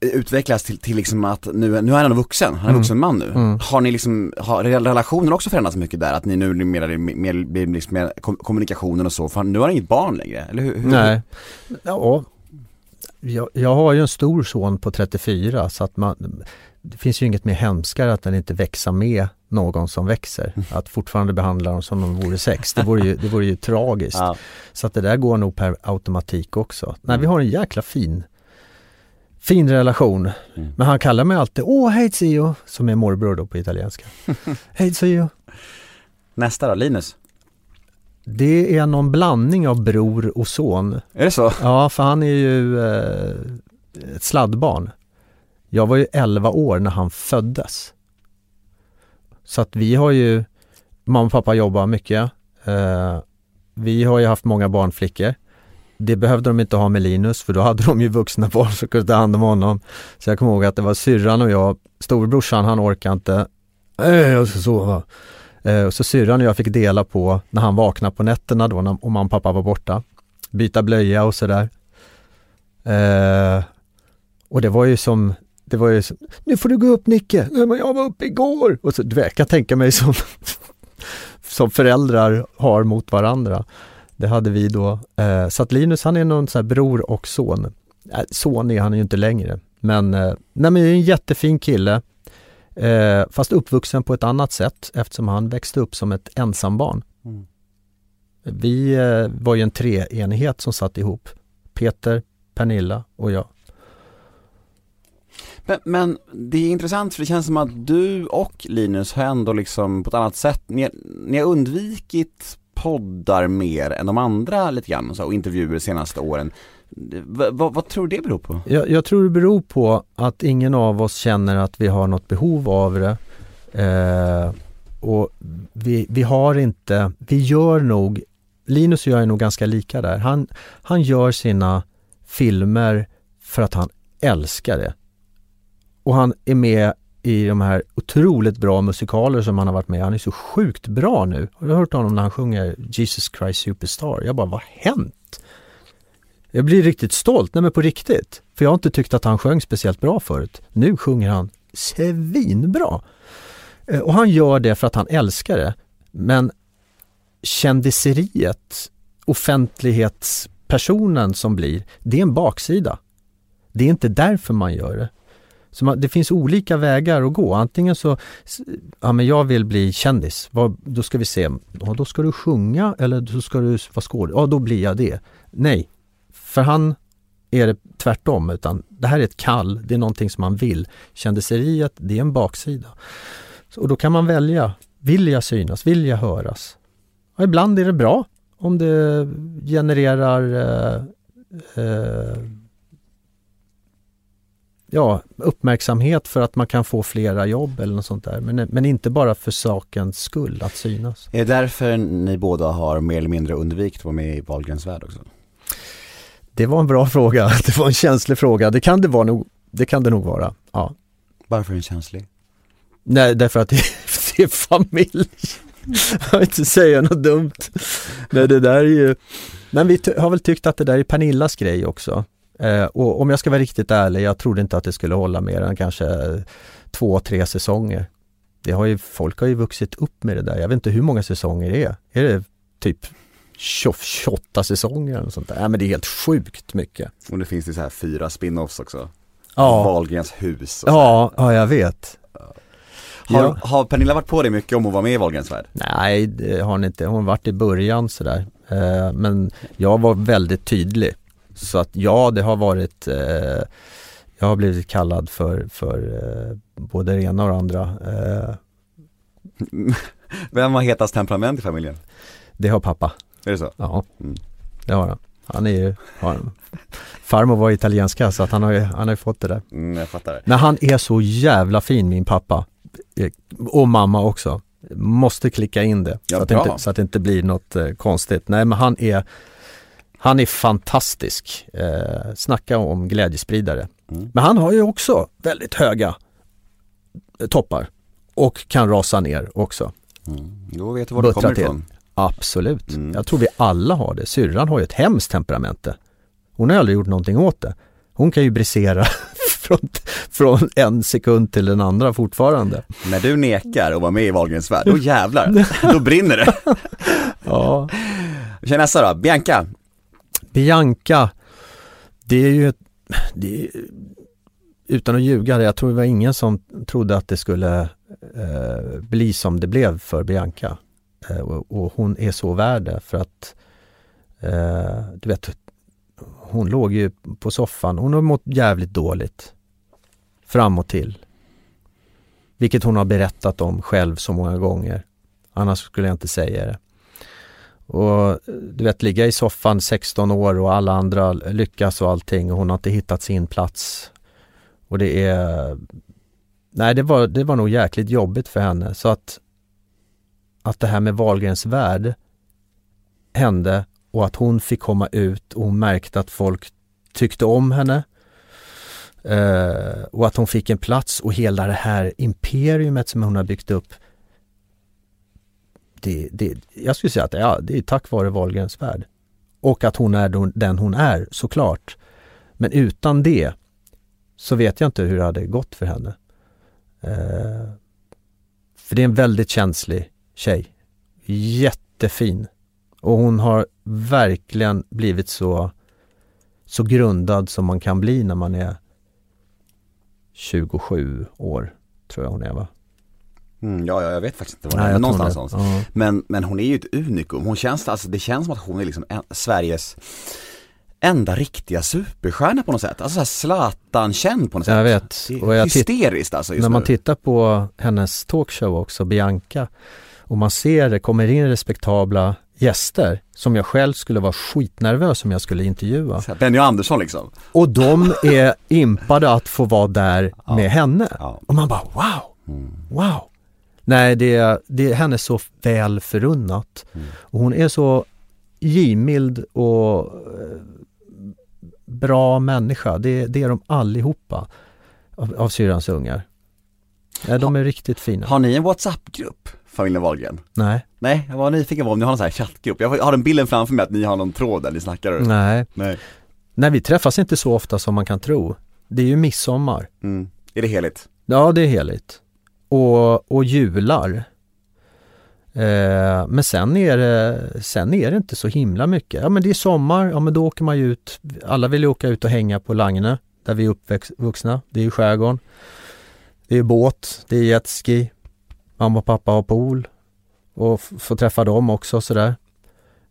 utvecklats till, till liksom att nu, nu är han vuxen, han är en Mm. vuxen man nu. Mm. Har ni liksom, har relationen också förändrats mycket där? Att ni nu mer, mer, blir liksom mer kom, kommunikationen och så, för nu har han inget barn längre, eller hur? Nej. Ja, jag, jag har ju en stor son på 34 så att man det finns ju inget mer hemskare att den inte växa med någon som växer. Att fortfarande behandla dem som om de vore sex. Det vore ju, det vore ju tragiskt. Ja. Så att det där går nog per automatik också. Nej, vi har en jäkla fin fin relation. Mm. Men han kallar mig alltid Åh, hej Zio, som är morbror då på italienska. hej Zio. Nästa då, Linus? Det är någon blandning av bror och son. Är det så? Ja, för han är ju eh, ett sladdbarn. Jag var ju 11 år när han föddes. Så att vi har ju, mamma och pappa jobbar mycket. Eh, vi har ju haft många barnflickor. Det behövde de inte ha med Linus för då hade de ju vuxna barn som kunde ta hand om honom. Så jag kommer ihåg att det var syrran och jag, storebrorsan han orkade inte. "Eh, jag ska sova. Eh, och så syrran och jag fick dela på när han vaknade på nätterna då när, och mamma och pappa var borta. Byta blöja och sådär. Eh, och det var ju som, det var ju som, nu får du gå upp Nicke, Nej, men jag var uppe igår. Och så, du vet, jag kan tänka mig som, som föräldrar har mot varandra. Det hade vi då. Eh, så att Linus han är någon sån här bror och son. Eh, son är han ju inte längre. Men, eh, nej men är en jättefin kille. Eh, fast uppvuxen på ett annat sätt eftersom han växte upp som ett ensambarn. Mm. Vi eh, var ju en treenighet som satt ihop. Peter, Pernilla och jag. Men, men det är intressant för det känns som att du och Linus har ändå liksom på ett annat sätt, ni, ni har undvikit poddar mer än de andra lite grann och, så, och intervjuer de senaste åren. V, vad, vad tror du det beror på? Jag, jag tror det beror på att ingen av oss känner att vi har något behov av det. Eh, och vi, vi har inte, vi gör nog, Linus och jag är nog ganska lika där. Han, han gör sina filmer för att han älskar det. Och han är med i de här otroligt bra musikaler som han har varit med i. Han är så sjukt bra nu. Har du hört honom när han sjunger Jesus Christ Superstar? Jag bara, vad har hänt? Jag blir riktigt stolt, nej men på riktigt. För jag har inte tyckt att han sjöng speciellt bra förut. Nu sjunger han svinbra. Eh, och han gör det för att han älskar det. Men kändiseriet, offentlighetspersonen som blir, det är en baksida. Det är inte därför man gör det. Så man, det finns olika vägar att gå. Antingen så, ja men jag vill bli kändis, Vad, då ska vi se, ja, då ska du sjunga eller då ska du vara skådespelare, ja då blir jag det. Nej, för han är det tvärtom, utan det här är ett kall, det är någonting som man vill. Kändiseriet, det är en baksida. Så, och då kan man välja, vill jag synas, vill jag höras? Ja, ibland är det bra om det genererar eh, eh, ja, uppmärksamhet för att man kan få flera jobb eller något sånt där. Men, men inte bara för sakens skull, att synas. Är det därför ni båda har mer eller mindre undvikit att vara med i Wahlgrens värld också? Det var en bra fråga. Det var en känslig fråga. Det kan det, vara nog, det, kan det nog vara. Ja. Varför är den känslig? Nej, därför att det, det är familj. Jag vill inte säga något dumt. Nej, det där är ju... Men vi har väl tyckt att det där är Pernillas grej också. Eh, och om jag ska vara riktigt ärlig, jag trodde inte att det skulle hålla mer än kanske två, tre säsonger. Det har ju, folk har ju vuxit upp med det där. Jag vet inte hur många säsonger det är. Är det typ 28 säsonger eller sånt där? Nej men det är helt sjukt mycket. Och det finns det så här fyra spin-offs också. Ja, Wahlgrens hus och ja, ja jag vet. Har, Ja. har Pernilla varit på dig mycket om att vara med i Wahlgrens värld? Nej, det har hon inte. Hon har varit i början sådär. Eh, men jag var väldigt tydlig. Så att ja, det har varit eh, Jag har blivit kallad för, för eh, både det ena och det andra. Eh, Vem har hetast temperament i familjen? det har pappa. Är det så? Ja, Mm. det har han. Han är ju, har, farmor var italienska så att han har ju, han har ju fått det där. Mm, jag fattar det. Men han är så jävla fin min pappa. Eh, Och mamma också. Måste klicka in det. Ja, så, att det inte, så att det inte blir något eh, konstigt. Nej men han är Han är fantastisk. Eh, snacka om glädjespridare. Mm. Men han har ju också väldigt höga eh, toppar. Och kan rasa ner också. Mm. Då vet du var Buttra kommer till. ifrån. Absolut. Mm. Jag tror vi alla har det. Syrran har ju ett hemskt temperament. Hon har aldrig gjort någonting åt det. Hon kan ju brisera från, från en sekund till den andra fortfarande. När du nekar att vara med i Wahlgrens värld, då jävlar, då brinner det. Ja. Vi kör nästa då, Bianca. Bianca, det är ju det är, utan att ljuga, jag tror det var ingen som trodde att det skulle eh, bli som det blev för Bianca. Eh, och, och hon är så värd det för att eh, du vet, hon låg ju på soffan, hon har mått jävligt dåligt fram och till. Vilket hon har berättat om själv så många gånger. Annars skulle jag inte säga det. Och du vet ligga i soffan 16 år och alla andra lyckas och allting och hon har inte hittat sin plats. Och det är Nej det var, det var nog jäkligt jobbigt för henne så att Att det här med Wahlgrens värld hände och att hon fick komma ut och hon märkte att folk tyckte om henne. Eh, och att hon fick en plats och hela det här imperiumet som hon har byggt upp det, det, jag skulle säga att ja, det är tack vare Wahlgrens värld. Och att hon är den hon är, såklart. Men utan det så vet jag inte hur det hade gått för henne. Eh, för det är en väldigt känslig tjej. Jättefin. Och hon har verkligen blivit så, så grundad som man kan bli när man är 27 år, tror jag hon är va? Mm, ja, ja, jag vet faktiskt inte var det är, någonstans någonstans. Men, men hon är ju ett unikum, hon känns, alltså, det känns som att hon är liksom en, Sveriges enda riktiga superstjärna på något sätt. Alltså såhär Zlatan-känd på något sätt. Jag vet. Och jag hysteriskt alltså just När man nu. tittar på hennes talkshow också, Bianca, och man ser det kommer in respektabla gäster som jag själv skulle vara skitnervös om jag skulle intervjua. Benny Andersson liksom. Och de är impade att få vara där Ja. med henne. Ja. Och man bara wow, Mm. wow. Nej, det är, det är henne så väl förunnat. Mm. Och hon är så givmild och eh, bra människa. Det, det är de allihopa av, av syrrans ungar. Nej, de är riktigt fina. Har ni en WhatsApp-grupp, familjen Wahlgren? Nej, Nej, jag var nyfiken på om ni har någon sån här chattgrupp. Jag har den bilden framför mig att ni har någon tråd där ni snackar. nej. Nej. Nej, vi träffas inte så ofta som man kan tro. Det är ju midsommar. Mm. Är det heligt? Ja, det är heligt. Och, och jular. Eh, men sen är, det, sen är det inte så himla mycket. Ja men det är sommar, ja men då åker man ju ut. Alla vill ju åka ut och hänga på Lagne, där vi är uppvuxna. Det är ju skärgården. Det är båt, det är jetski. Mamma och pappa har pool. Och få träffa dem också sådär.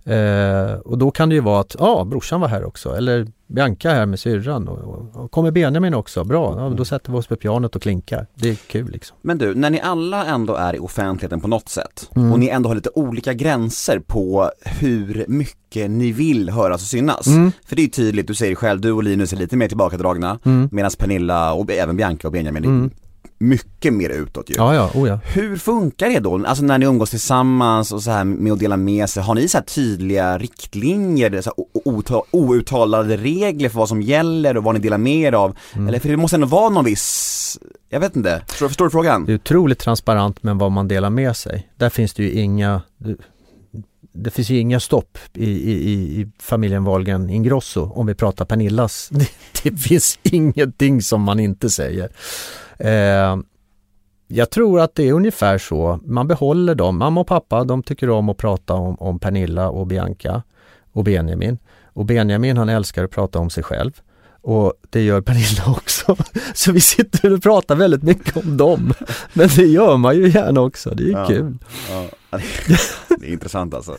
Eh, och då kan det ju vara att, ja brorsan var här också. Eller Bianca här med syrran. Och, och, och kommer Benjamin också, bra. Ja, då sätter vi oss på pianot och klinkar. Det är kul liksom. Men du, när ni alla ändå är i offentligheten på något sätt Mm. och ni ändå har lite olika gränser på hur mycket ni vill höras och synas. Mm. För det är ju tydligt, du säger själv, du och Linus är lite mer tillbakadragna Mm. medan Pernilla och även Bianca och Benjamin Mm. Mycket mer utåt ju. Ja, ja, oh ja. Hur funkar det då? Alltså när ni umgås tillsammans och så här med att dela med sig, har ni så här tydliga riktlinjer, så här outtalade regler för vad som gäller och vad ni delar med er av? Mm. Eller för det måste ändå vara någon viss, jag vet inte, förstår, förstår du frågan? Det är otroligt transparent med vad man delar med sig. Där finns det ju inga det, finns ju inga stopp i, i, i- familjen Wahlgren Ingrosso om vi pratar Pernillas. Det, det finns ingenting som man inte säger. Eh, jag tror att det är ungefär så. Man behåller dem. Mamma och pappa de tycker om att prata om, om Pernilla och Bianca och Benjamin. Och Benjamin han älskar att prata om sig själv. Och det gör Pernilla också. Så vi sitter och pratar väldigt mycket om dem. Men det gör man ju gärna också, det är ju Ja. kul. Ja, det är intressant alltså.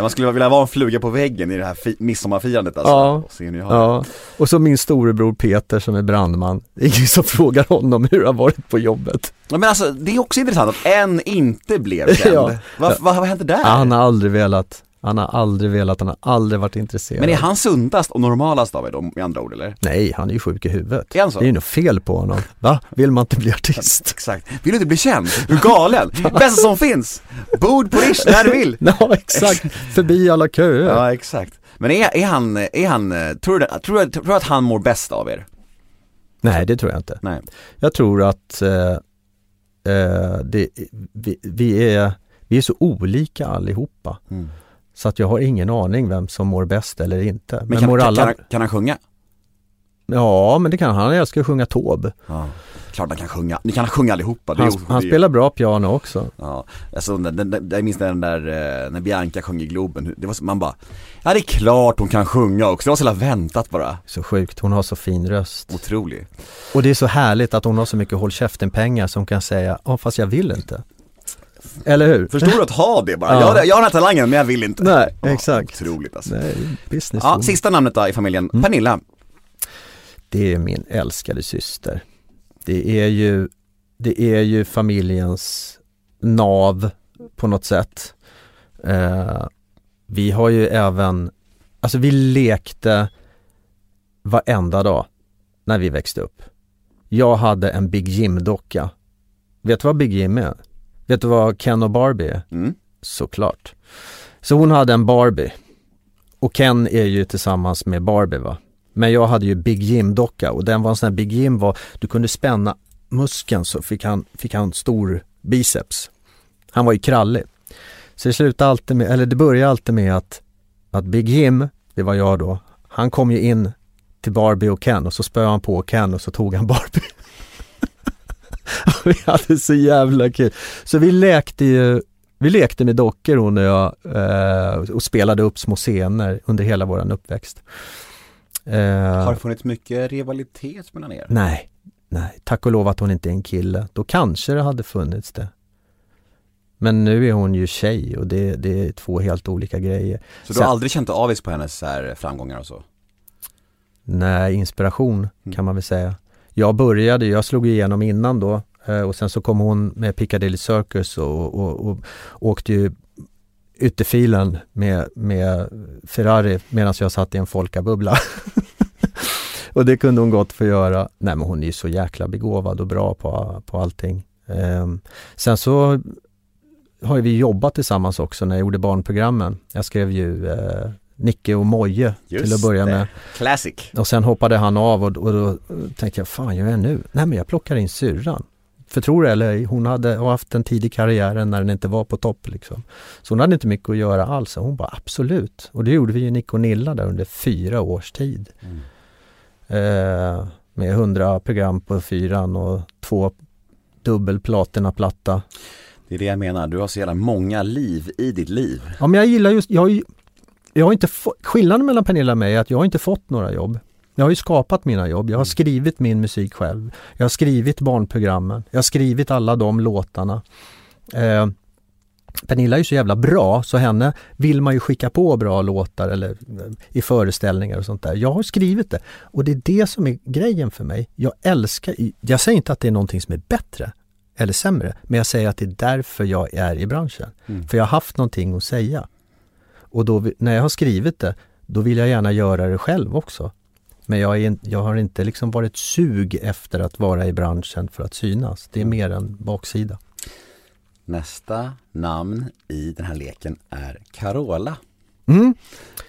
Man skulle vilja vara en fluga på väggen i det här fi- midsommarfirandet alltså. Ja. Och se hur. Ja. Och så min storebror Peter som är brandman. Det är ingen som frågar honom hur har varit på jobbet. Ja, Men alltså det är också intressant att en inte blev känd. Ja. Vad, vad, vad hände där? Han har aldrig velat, han har aldrig velat, han har aldrig varit intresserad. Men är han sundast och normalast av er då, med andra ord eller? Nej, han är ju sjuk i huvudet. Är han så? Det är ju något fel på honom. Va? Vill man inte bli artist? Exakt. Vill du inte bli känd? Du är galen! Bästa som finns! Bord på Rish när du vill! Ja, exakt. Förbi alla köer. Ja, exakt. Men är, är han, är han, tror du, tror, du, tror du att han mår bäst av er? Nej, det tror jag inte. Nej. Jag tror att eh, eh, det, vi, vi, är, vi är så olika allihopa. Mm. Så att jag har ingen aning vem som mår bäst eller inte. Men, Men kan, mår kan, alla... kan, han, kan han sjunga? Ja, men det kan han. Han älskar att sjunga Taube. Ja. Klart han kan sjunga, ni kan sjunga allihopa. Han, han spelar bra piano också. Ja, alltså den, den, den, jag minns den där, eh, när Bianca sjöng i Globen, det var så, man bara Ja det är klart hon kan sjunga också, det var så jävla väntat bara Så sjukt, hon har så fin röst. Otrolig Och det är så härligt att hon har så mycket håll käften-pengar som kan säga, ja fast jag vill inte. Eller hur? Förstår du att ha det bara? Ja. Jag, har- jag har den här talangen men jag vill inte Nej, Ja, exakt. Otroligt alltså Nej, business Ja, sista namnet då i familjen, Mm. Pernilla Det är min älskade syster. Det är ju, det är ju familjens nav på något sätt. Eh, vi har ju även, alltså vi lekte varenda dag när vi växte upp. Jag hade en Big Jim-docka. Vet du vad Big Jim är? Vet du vad Ken och Barbie är? mm. Såklart. Så hon hade en Barbie. Och Ken är ju tillsammans med Barbie va. Men jag hade ju Big Jim-docka och den var en sån här Big Jim var, du kunde spänna muskeln så fick han, fick han stor biceps. Han var ju krallig. Så det slutade alltid med, eller det började alltid med att, att Big Jim, det var jag då, han kom ju in till Barbie och Ken och så spöade han på Ken och så tog han Barbie. Vi hade så jävla kul. Så vi lekte ju, vi lekte med dockor hon och jag eh, och spelade upp små scener under hela våran uppväxt. Eh, Har det funnits mycket rivalitet mellan er? Nej, nej, tack och lov att hon inte är en kille. Då kanske det hade funnits det. Men nu är hon ju tjej och det, det är två helt olika grejer. Så du har aldrig känt avis på hennes så framgångar och så? Nej, inspiration Mm. kan man väl säga. Jag började, jag slog igenom innan då eh, och sen så kom hon med Piccadilly Circus och, och, och åkte ju ytterfilen med, med Ferrari medan jag satt i en folkabubbla. och det kunde hon gott få göra. Nej men hon är ju så jäkla begåvad och bra på, på allting. Ehm, sen så har vi jobbat tillsammans också när jag gjorde barnprogrammen. Jag skrev ju eh, Nicke och Moje till att börja det. med. Classic Och sen hoppade han av och, och då tänkte jag, fan gör jag nu? Nej men jag plockar in syrran. För tror det eller ej, hon hade haft en tidig karriär när den inte var på topp liksom. Så hon hade inte mycket att göra alls. Hon bara absolut. Och det gjorde vi ju Nick och Nilla där under fyra års tid. Mm. Eh, med hundra program på fyran och två dubbelplatina-platta. Det är det jag menar, du har så jävla många liv i ditt liv Ja men jag gillar just, jag jag har inte skillnaden mellan Pernilla och mig är att jag har inte fått några jobb. Jag har ju skapat mina jobb, jag har skrivit min musik själv. Jag har skrivit barnprogrammen, jag har skrivit alla de låtarna. Eh, Pernilla är ju så jävla bra så henne vill man ju skicka på bra låtar eller eh, i föreställningar och sånt där. Jag har skrivit det och det är det som är grejen för mig. Jag älskar, jag säger inte att det är någonting som är bättre eller sämre, men jag säger att det är därför jag är i branschen. Mm. För jag har haft någonting att säga. Och då, när jag har skrivit det, då vill jag gärna göra det själv också. Men jag, är, jag har inte liksom varit sug efter att vara i branschen för att synas. Det är mer en baksida. Nästa namn i den här leken är Carola Mm.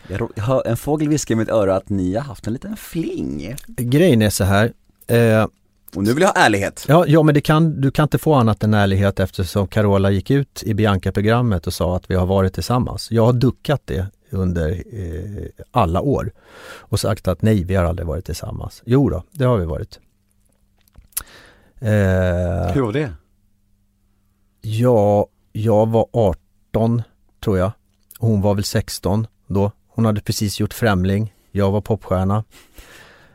Jag hör en fågel viska i mitt öra att ni har haft en liten fling Grejen är så här. Eh, Och nu vill jag ha ärlighet ja, ja, men det kan, du kan inte få annat än ärlighet eftersom Carola gick ut i Bianca-programmet och sa att vi har varit tillsammans. Jag har duckat det under eh, alla år och sagt att nej, vi har aldrig varit tillsammans. Jo då, det har vi varit. Eh, Hur var det? Ja, jag var 18 tror jag. Hon var väl 16 då. Hon hade precis gjort Främling. Jag var popstjärna.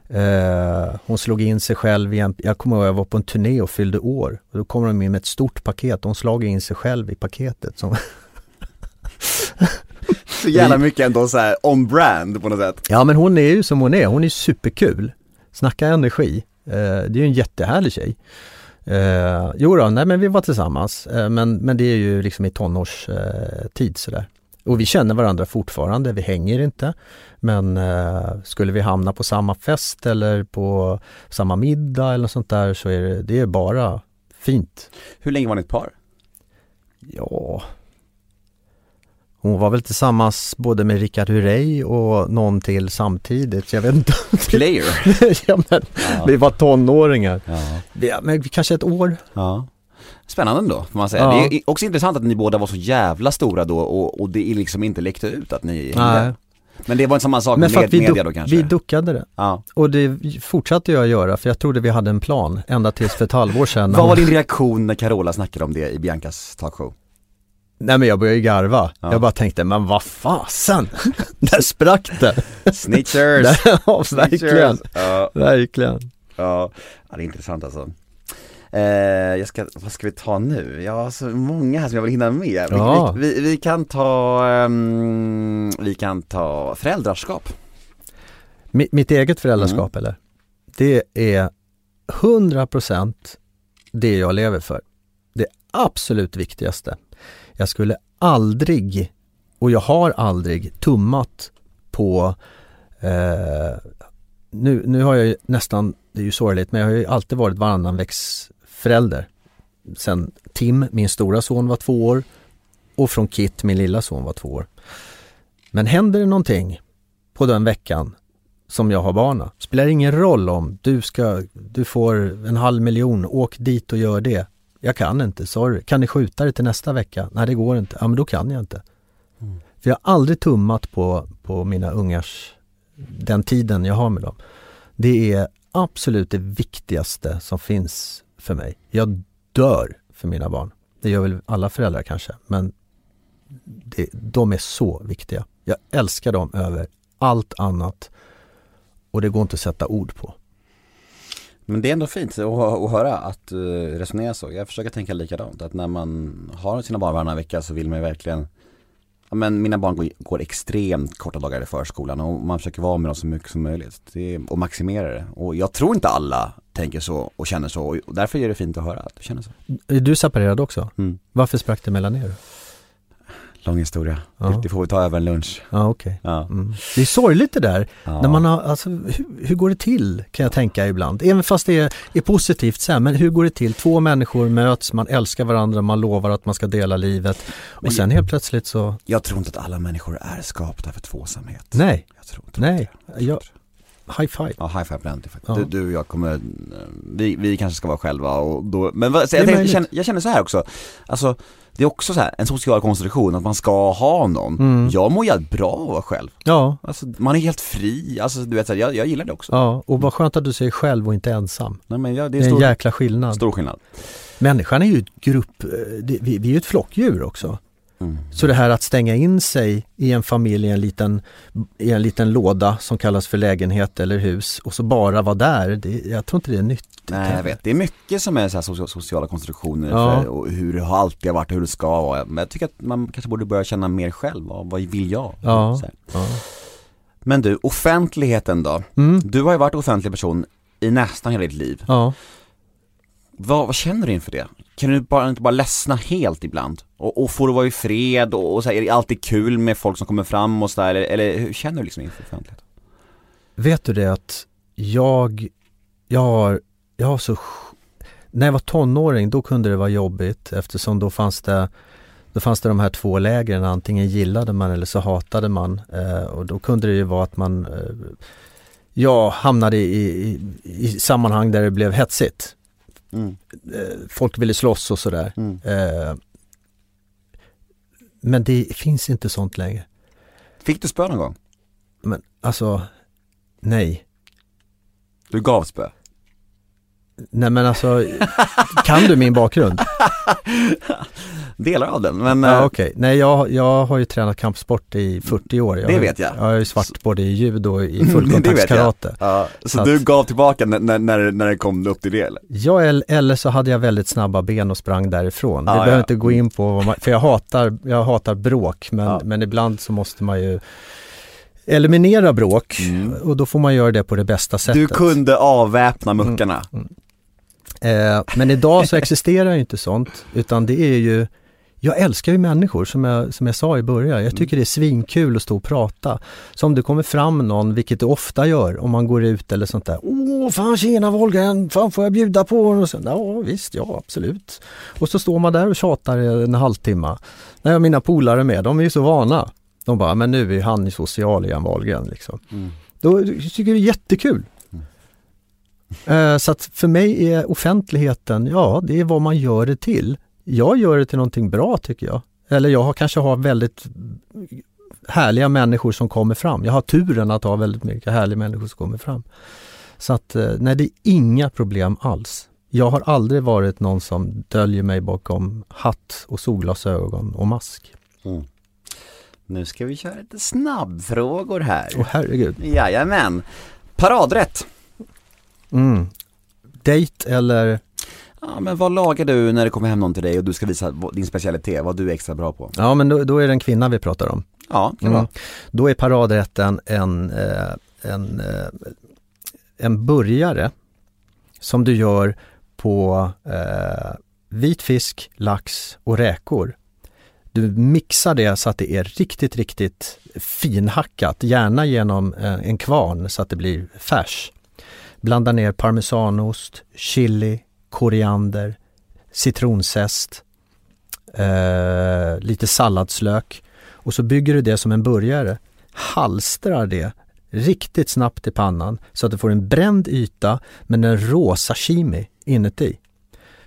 Eh, hon slog in sig själv i en, jag kommer ihåg jag var på en turné och fyllde år. Och då kommer de in med ett stort paket, hon slog in sig själv i paketet. Som Så jävla mycket ändå så här on brand på något sätt. ja men hon är ju som hon är, hon är superkul. Snacka energi. Eh, det är ju en jättehärlig tjej. Eh, jo då, nej men vi var tillsammans. Eh, men, men det är ju liksom i tonårstid eh, tid sådär. Och vi känner varandra fortfarande, vi hänger inte. Men eh, skulle vi hamna på samma fest eller på samma middag eller sånt där så är det, det är bara fint. Hur länge var ni ett par? Ja, hon var väl tillsammans både med Richard Herrey och någon till samtidigt. Jag vet inte. Player? ja, men, Ja. Vi var tonåringar. Ja. Vi, men kanske ett år. ja. Spännande ändå, får man säga. Ja. Det är också intressant att ni båda var så jävla stora då och, och det är liksom inte läckte ut att ni Nej. Men det var inte samma sak Men med att vi, media då kanske? vi duckade det. ja. Och det fortsatte jag göra för jag trodde vi hade en plan ända tills för ett halvår sedan. Vad var din reaktion när Carola snackade om det i Biancas talkshow? Nej men jag började ju garva. Ja. Jag bara tänkte, men vad fasen! Där sprack det! Snitchers! ja, verkligen. Ja, Verkligen. ja. ja, det är intressant alltså. Eh, jag ska, vad ska vi ta nu? Jag har så många här som jag vill hinna med. Vi, Ja. vi, vi, kan ta, ehm, vi kan ta föräldraskap. Mi- mitt eget föräldraskap Mm. eller? Det är 100% det jag lever för. Det absolut viktigaste. Jag skulle aldrig, och jag har aldrig, tummat på eh, nu, nu har jag ju nästan, det är ju sorgligt, men jag har ju alltid varit varannan väx förälder. Sen Tim, min stora son, var två år och från Kit, min lilla son, var två år. Men händer det någonting på den veckan som jag har barna. Spelar ingen roll om du ska, du får en halv miljon, åk dit och gör det. Jag kan inte, sorry. Kan ni skjuta det till nästa vecka? Nej det går inte. Ja men då kan jag inte. För jag har aldrig tummat på, på mina ungars, den tiden jag har med dem. Det är absolut det viktigaste som finns för mig. Jag dör för mina barn. Det gör väl alla föräldrar kanske, men det, de är så viktiga. Jag älskar dem över allt annat och det går inte att sätta ord på. Men det är ändå fint att, att höra att du resonera så. Jag försöker tänka likadant, att när man har sina barn varannan vecka så vill man ju verkligen men mina barn går, går extremt korta dagar i förskolan och man försöker vara med dem så mycket som möjligt det, och maximera det. Och jag tror inte alla tänker så och känner så och därför är det fint att höra att du känner så. Du separerad också? Mm. Varför sprack det mellan er? Lång historia. Ja. Det, får vi ta över en lunch. Ja okej. Ja. Mm. Det är sorgligt det där. Ja. När man har, alltså, hur, hur går det till kan jag tänka ibland. Även fast det är, är positivt så här, men hur går det till? Två människor möts, man älskar varandra, man lovar att man ska dela livet Men och sen helt plötsligt så, Jag tror inte att alla människor är skapta för tvåsamhet. nej, Jag tror inte nej, det. jag, high five. Ja, high five på. Ja. Du, du och jag kommer, eh, vi, vi kanske ska vara själva och då, men vad, jag, tänkte, jag, känner, jag känner så här också, alltså det är också så här, en social konstruktion, att man ska ha någon. Mm. Jag mår jävligt bra av att vara själv. Ja, Alltså man är helt fri, alltså du vet, så här, jag, jag gillar det också. ja, och vad skönt att du säger själv och inte ensam. Nej men ja, det Det är är en stor, jäkla skillnad. stor skillnad. Människan är ju ett grupp, eh, vi, vi är ju ett flockdjur också. Mm. Så det här att stänga in sig i en familj i en liten, i en liten låda som kallas för lägenhet eller hus och så bara vara där, det, jag tror inte det är nyttigt. Nej jag vet, det är mycket som är så här socia- sociala konstruktioner Ja. för, och hur det har alltid varit och hur det ska vara. Men jag tycker att man kanske borde börja känna mer själv, vad, vad vill jag? Ja. Ja. Men du, offentligheten då? Mm. Du har ju varit offentlig person i nästan hela ditt liv. Ja. Vad, vad känner du inför det? Kan du bara, inte bara ledsna helt ibland? Och, och får du vara i fred och, och så här, är det alltid kul med folk som kommer fram och sådär eller, eller hur känner du liksom inför offentlighet? Vet du det att jag, jag har, jag har så, när jag var tonåring då kunde det vara jobbigt eftersom då fanns det då fanns det de här två lägren, antingen gillade man eller så hatade man eh, och då kunde det ju vara att man eh, ja, hamnade i, i, i sammanhang där det blev hetsigt. Mm. Eh, folk ville slåss och sådär. Mm. Eh, men det finns inte sånt längre. Fick du spö någon gång? Men alltså, nej. Du gav spö? Nej men alltså, kan du min bakgrund? delar av den. Men, Ja eh, okej, nej jag, jag har ju tränat kampsport i 40 år. Jag Det har- vet jag. Jag har ju svart både i judo och i fullkontaktskarate. ja, så, Så du att- gav tillbaka när, när, när, det kom upp till det eller? Ja, el- eller så hade jag väldigt snabba ben och sprang därifrån. Vi Ja, behöver ja. inte gå in på, man, för jag hatar, jag hatar bråk, men, Ja. men ibland så måste man ju eliminera bråk Mm. och då får man göra det på det bästa sättet. Du kunde avväpna muckarna. Eh, men idag så existerar ju inte sånt, utan det är ju jag älskar ju människor som jag, som jag sa i början. Jag tycker det är svinkul att stå och prata. Så om det kommer fram någon, vilket det ofta gör om man går ut eller sånt där. Åh, fan tjena Wolfgang, fan får jag bjuda på? Och så, ja visst, ja absolut. Och så står man där och tjatar en halvtimme. När jag mina polare med, de är ju så vana. De bara, men nu är han social igen Wahlgren liksom. Mm. Då tycker jag det är jättekul. Eh, Så att för mig är offentligheten, ja det är vad man gör det till. Jag gör det till någonting bra tycker jag. Eller jag har, kanske har väldigt härliga människor som kommer fram. Jag har turen att ha väldigt mycket härliga människor som kommer fram. Så att eh, nej, det är inga problem alls. Jag har aldrig varit någon som döljer mig bakom hatt och solglasögon och mask. Nu ska vi köra lite snabbfrågor här. Åh herregud. Jajamän. Paradrätt. Mm. Date eller Ja men vad lagar du när det kommer hem någon till dig och du ska visa din specialitet, vad du är extra bra på? Ja men då, då är det en kvinna vi pratar om. Ja, kan Mm. vara. Då är paradrätten en, eh, en, eh, en burgare som du gör på eh, vit fisk, lax och räkor. Du mixar det så att det är riktigt, riktigt finhackat, gärna genom eh, en kvarn så att det blir färs. Blanda ner parmesanost, chili, koriander, citronzest, eh, lite salladslök och så bygger du det som en burgare. Halstrar det riktigt snabbt i pannan så att du får en bränd yta men en rå sashimi inuti.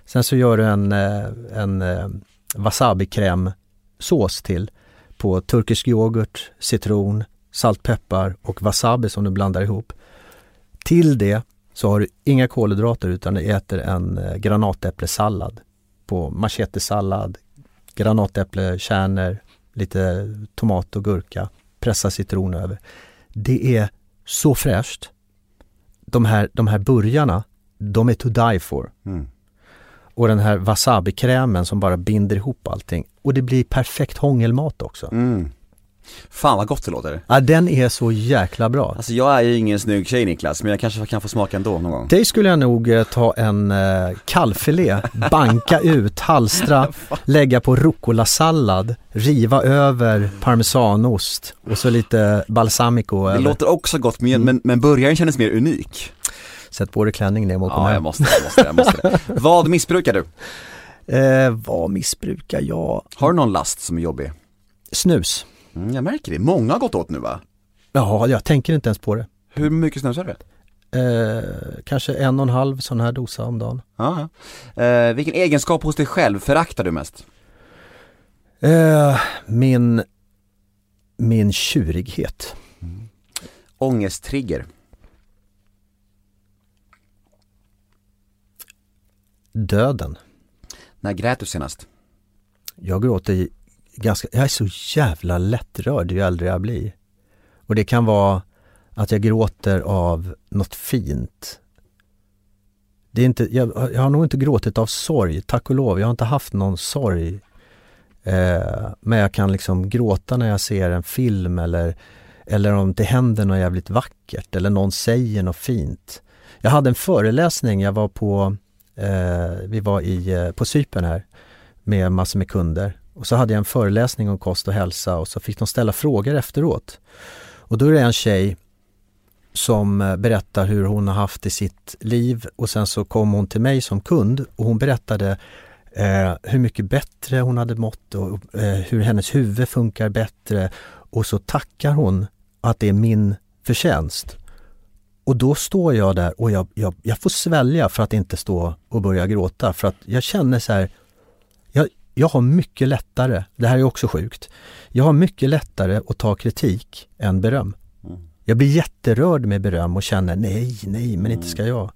Sen så gör du en, eh, en eh, wasabi-krämsås till på turkisk yoghurt, citron, saltpeppar och wasabi som du blandar ihop. Till det så har du inga kolhydrater utan du äter en eh, granatäpplesallad på machetesallad, granatäpplekärnor, lite tomat och gurka, pressa citron över. Det är så fräscht. De här, de här burgarna, de är to die for. Mm. Och den här wasabi-krämen som bara binder ihop allting. Och det blir perfekt hångelmat också. Mm. Fan vad gott det låter. Ja, den är så jäkla bra. Alltså jag är ju ingen snygg tjej Niklas, men jag kanske kan få smaka ändå någon gång. Dig skulle jag nog eh, ta en eh, kalvfilé, banka ut, halstra, lägga på rucola-sallad, riva över parmesanost och så lite balsamico Det över. låter också gott, men, men, men burgaren kändes mer unik. Sätt på dig klänning ner mot Ja, jag måste, jag måste, jag måste. Vad missbrukar du? eh, Vad missbrukar jag? Har du någon last som är jobbig? Snus. Mm, jag märker det, många har gått åt nu va? Ja, jag tänker inte ens på det. Hur mycket snusar du? Eh, kanske en och en halv sån här dosa om dagen. Ja. Eh, vilken egenskap hos dig själv föraktar du mest? Eh, min, min tjurighet. Ångesttrigger. Döden. När grät du senast? Jag gråter ganska, jag är så jävla lättrörd ju äldre jag blir. Och det kan vara att jag gråter av något fint. Det är inte, jag, jag har nog inte gråtit av sorg, tack och lov. Jag har inte haft någon sorg. Eh, men jag kan liksom gråta när jag ser en film eller, eller om det händer något jävligt vackert eller någon säger något fint. Jag hade en föreläsning, jag var på, eh, vi var i, eh, på Cypern här med massor med kunder. Och så hade jag en föreläsning om kost och hälsa och så fick de ställa frågor efteråt. Och då är det en tjej som eh, berättar hur hon har haft i sitt liv och sen så kom hon till mig som kund och hon berättade eh, hur mycket bättre hon hade mått och eh, hur hennes huvud funkar bättre och så tackar hon att det är min förtjänst. Och då står jag där och jag, jag, jag får svälja för att inte stå och börja gråta för att jag känner så här jag, jag har mycket lättare, det här är också sjukt, jag har mycket lättare att ta kritik än beröm. Jag blir jätterörd med beröm och känner nej, nej, men inte ska jag.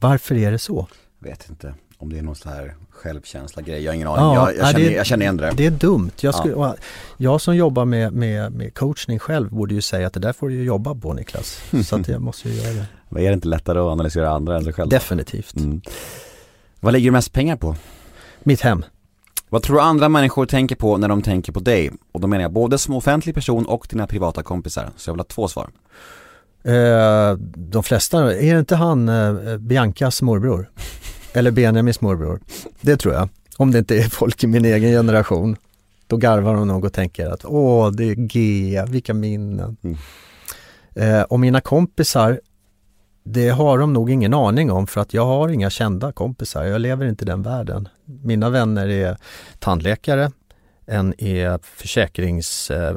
Varför är det så? Vet inte. Om det är någon sån här självkänsla grej, jag har ingen aning. Ja, jag, jag, nej, känner, det- jag känner igen det. Det är dumt. Jag, skulle, och jag som jobbar med, med, med coachning själv borde ju säga att det där får du ju jobba på Niklas. Så att jag måste ju göra det. Men är det inte lättare att analysera andra än sig själv? Definitivt. Mm. Vad lägger du mest pengar på? Mitt hem. Vad tror du andra människor tänker på när de tänker på dig? Och då menar jag både som offentlig person och dina privata kompisar. Så jag vill ha två svar. Eh, de flesta, är det inte han eh, Biancas morbror? Eller Benjamins morbror? Det tror jag. Om det inte är folk i min egen generation. Då garvar de nog och tänker att åh, det är G, vilka minnen. Mm. Eh, och mina kompisar, det har de nog ingen aning om för att jag har inga kända kompisar. Jag lever inte i den världen. Mina vänner är tandläkare, en är försäkrings, eh,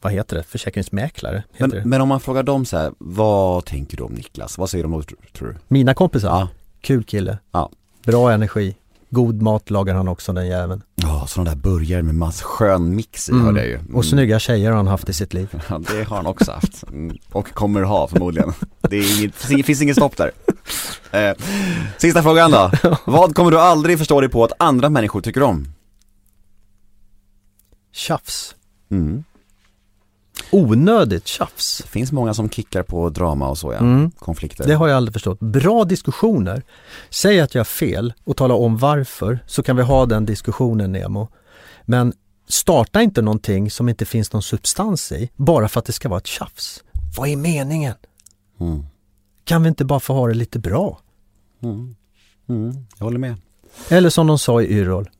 vad heter det, försäkringsmäklare. Heter det. Men, men om man frågar dem så här, vad tänker du om Niklas? Vad säger de då tr- tror du? Mina kompisar? Ja. Kul kille. Ja. Bra energi. God mat lagar han också den jäveln. Ja, sådana där burgare med massa skön mix i Mm. hörde jag ju. Mm. Och snygga tjejer har han haft i sitt liv. Ja, det har han också haft. Mm. Och kommer ha förmodligen. Det är inget- finns inget stopp där. Eh, sista frågan då. Vad kommer du aldrig förstå dig på att andra människor tycker om? Tjafs. Mm. Onödigt tjafs. Det finns många som kickar på drama och så ja. Mm. Konflikter. Det har jag aldrig förstått. Bra diskussioner. Säg att jag har fel och tala om varför så kan vi ha den diskussionen Nemo. Men starta inte någonting som inte finns någon substans i bara för att det ska vara ett tjafs. Vad är meningen? Mm. Kan vi inte bara få ha det lite bra? Mm. Mm. Jag håller med. Eller som de sa i Yrrol.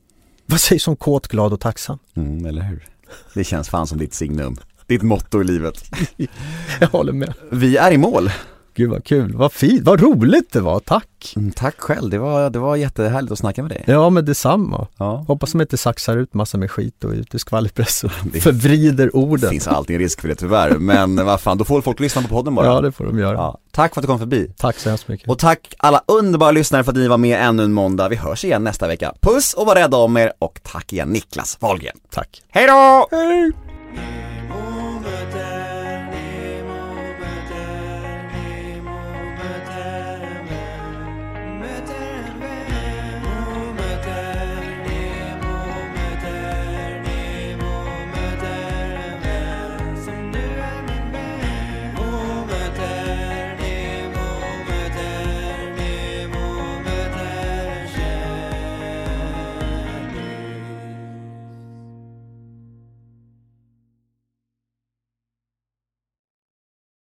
Vad sägs om kåt, glad och tacksam? Mm, eller hur? Det känns fan som ditt signum. Ditt motto i livet. Jag håller med. Vi är i mål. Gud vad kul, vad fint, vad roligt det var, tack! Mm, tack själv, det var, det var jättehärligt att snacka med dig. Ja men detsamma. Ja. Hoppas de inte saxar ut massor med skit och ut i skvallerpress och Det- förvrider Det orden. finns alltid en risk för det tyvärr, men vad fan, då får folk lyssna på podden bara. Ja det får de göra. Ja. Tack för att du kom förbi. Tack så hemskt mycket. Och tack alla underbara lyssnare för att ni var med ännu en måndag. Vi hörs igen nästa vecka. Puss och var rädda om er och tack igen Niklas Wahlgren. Tack. Hej då! Hej!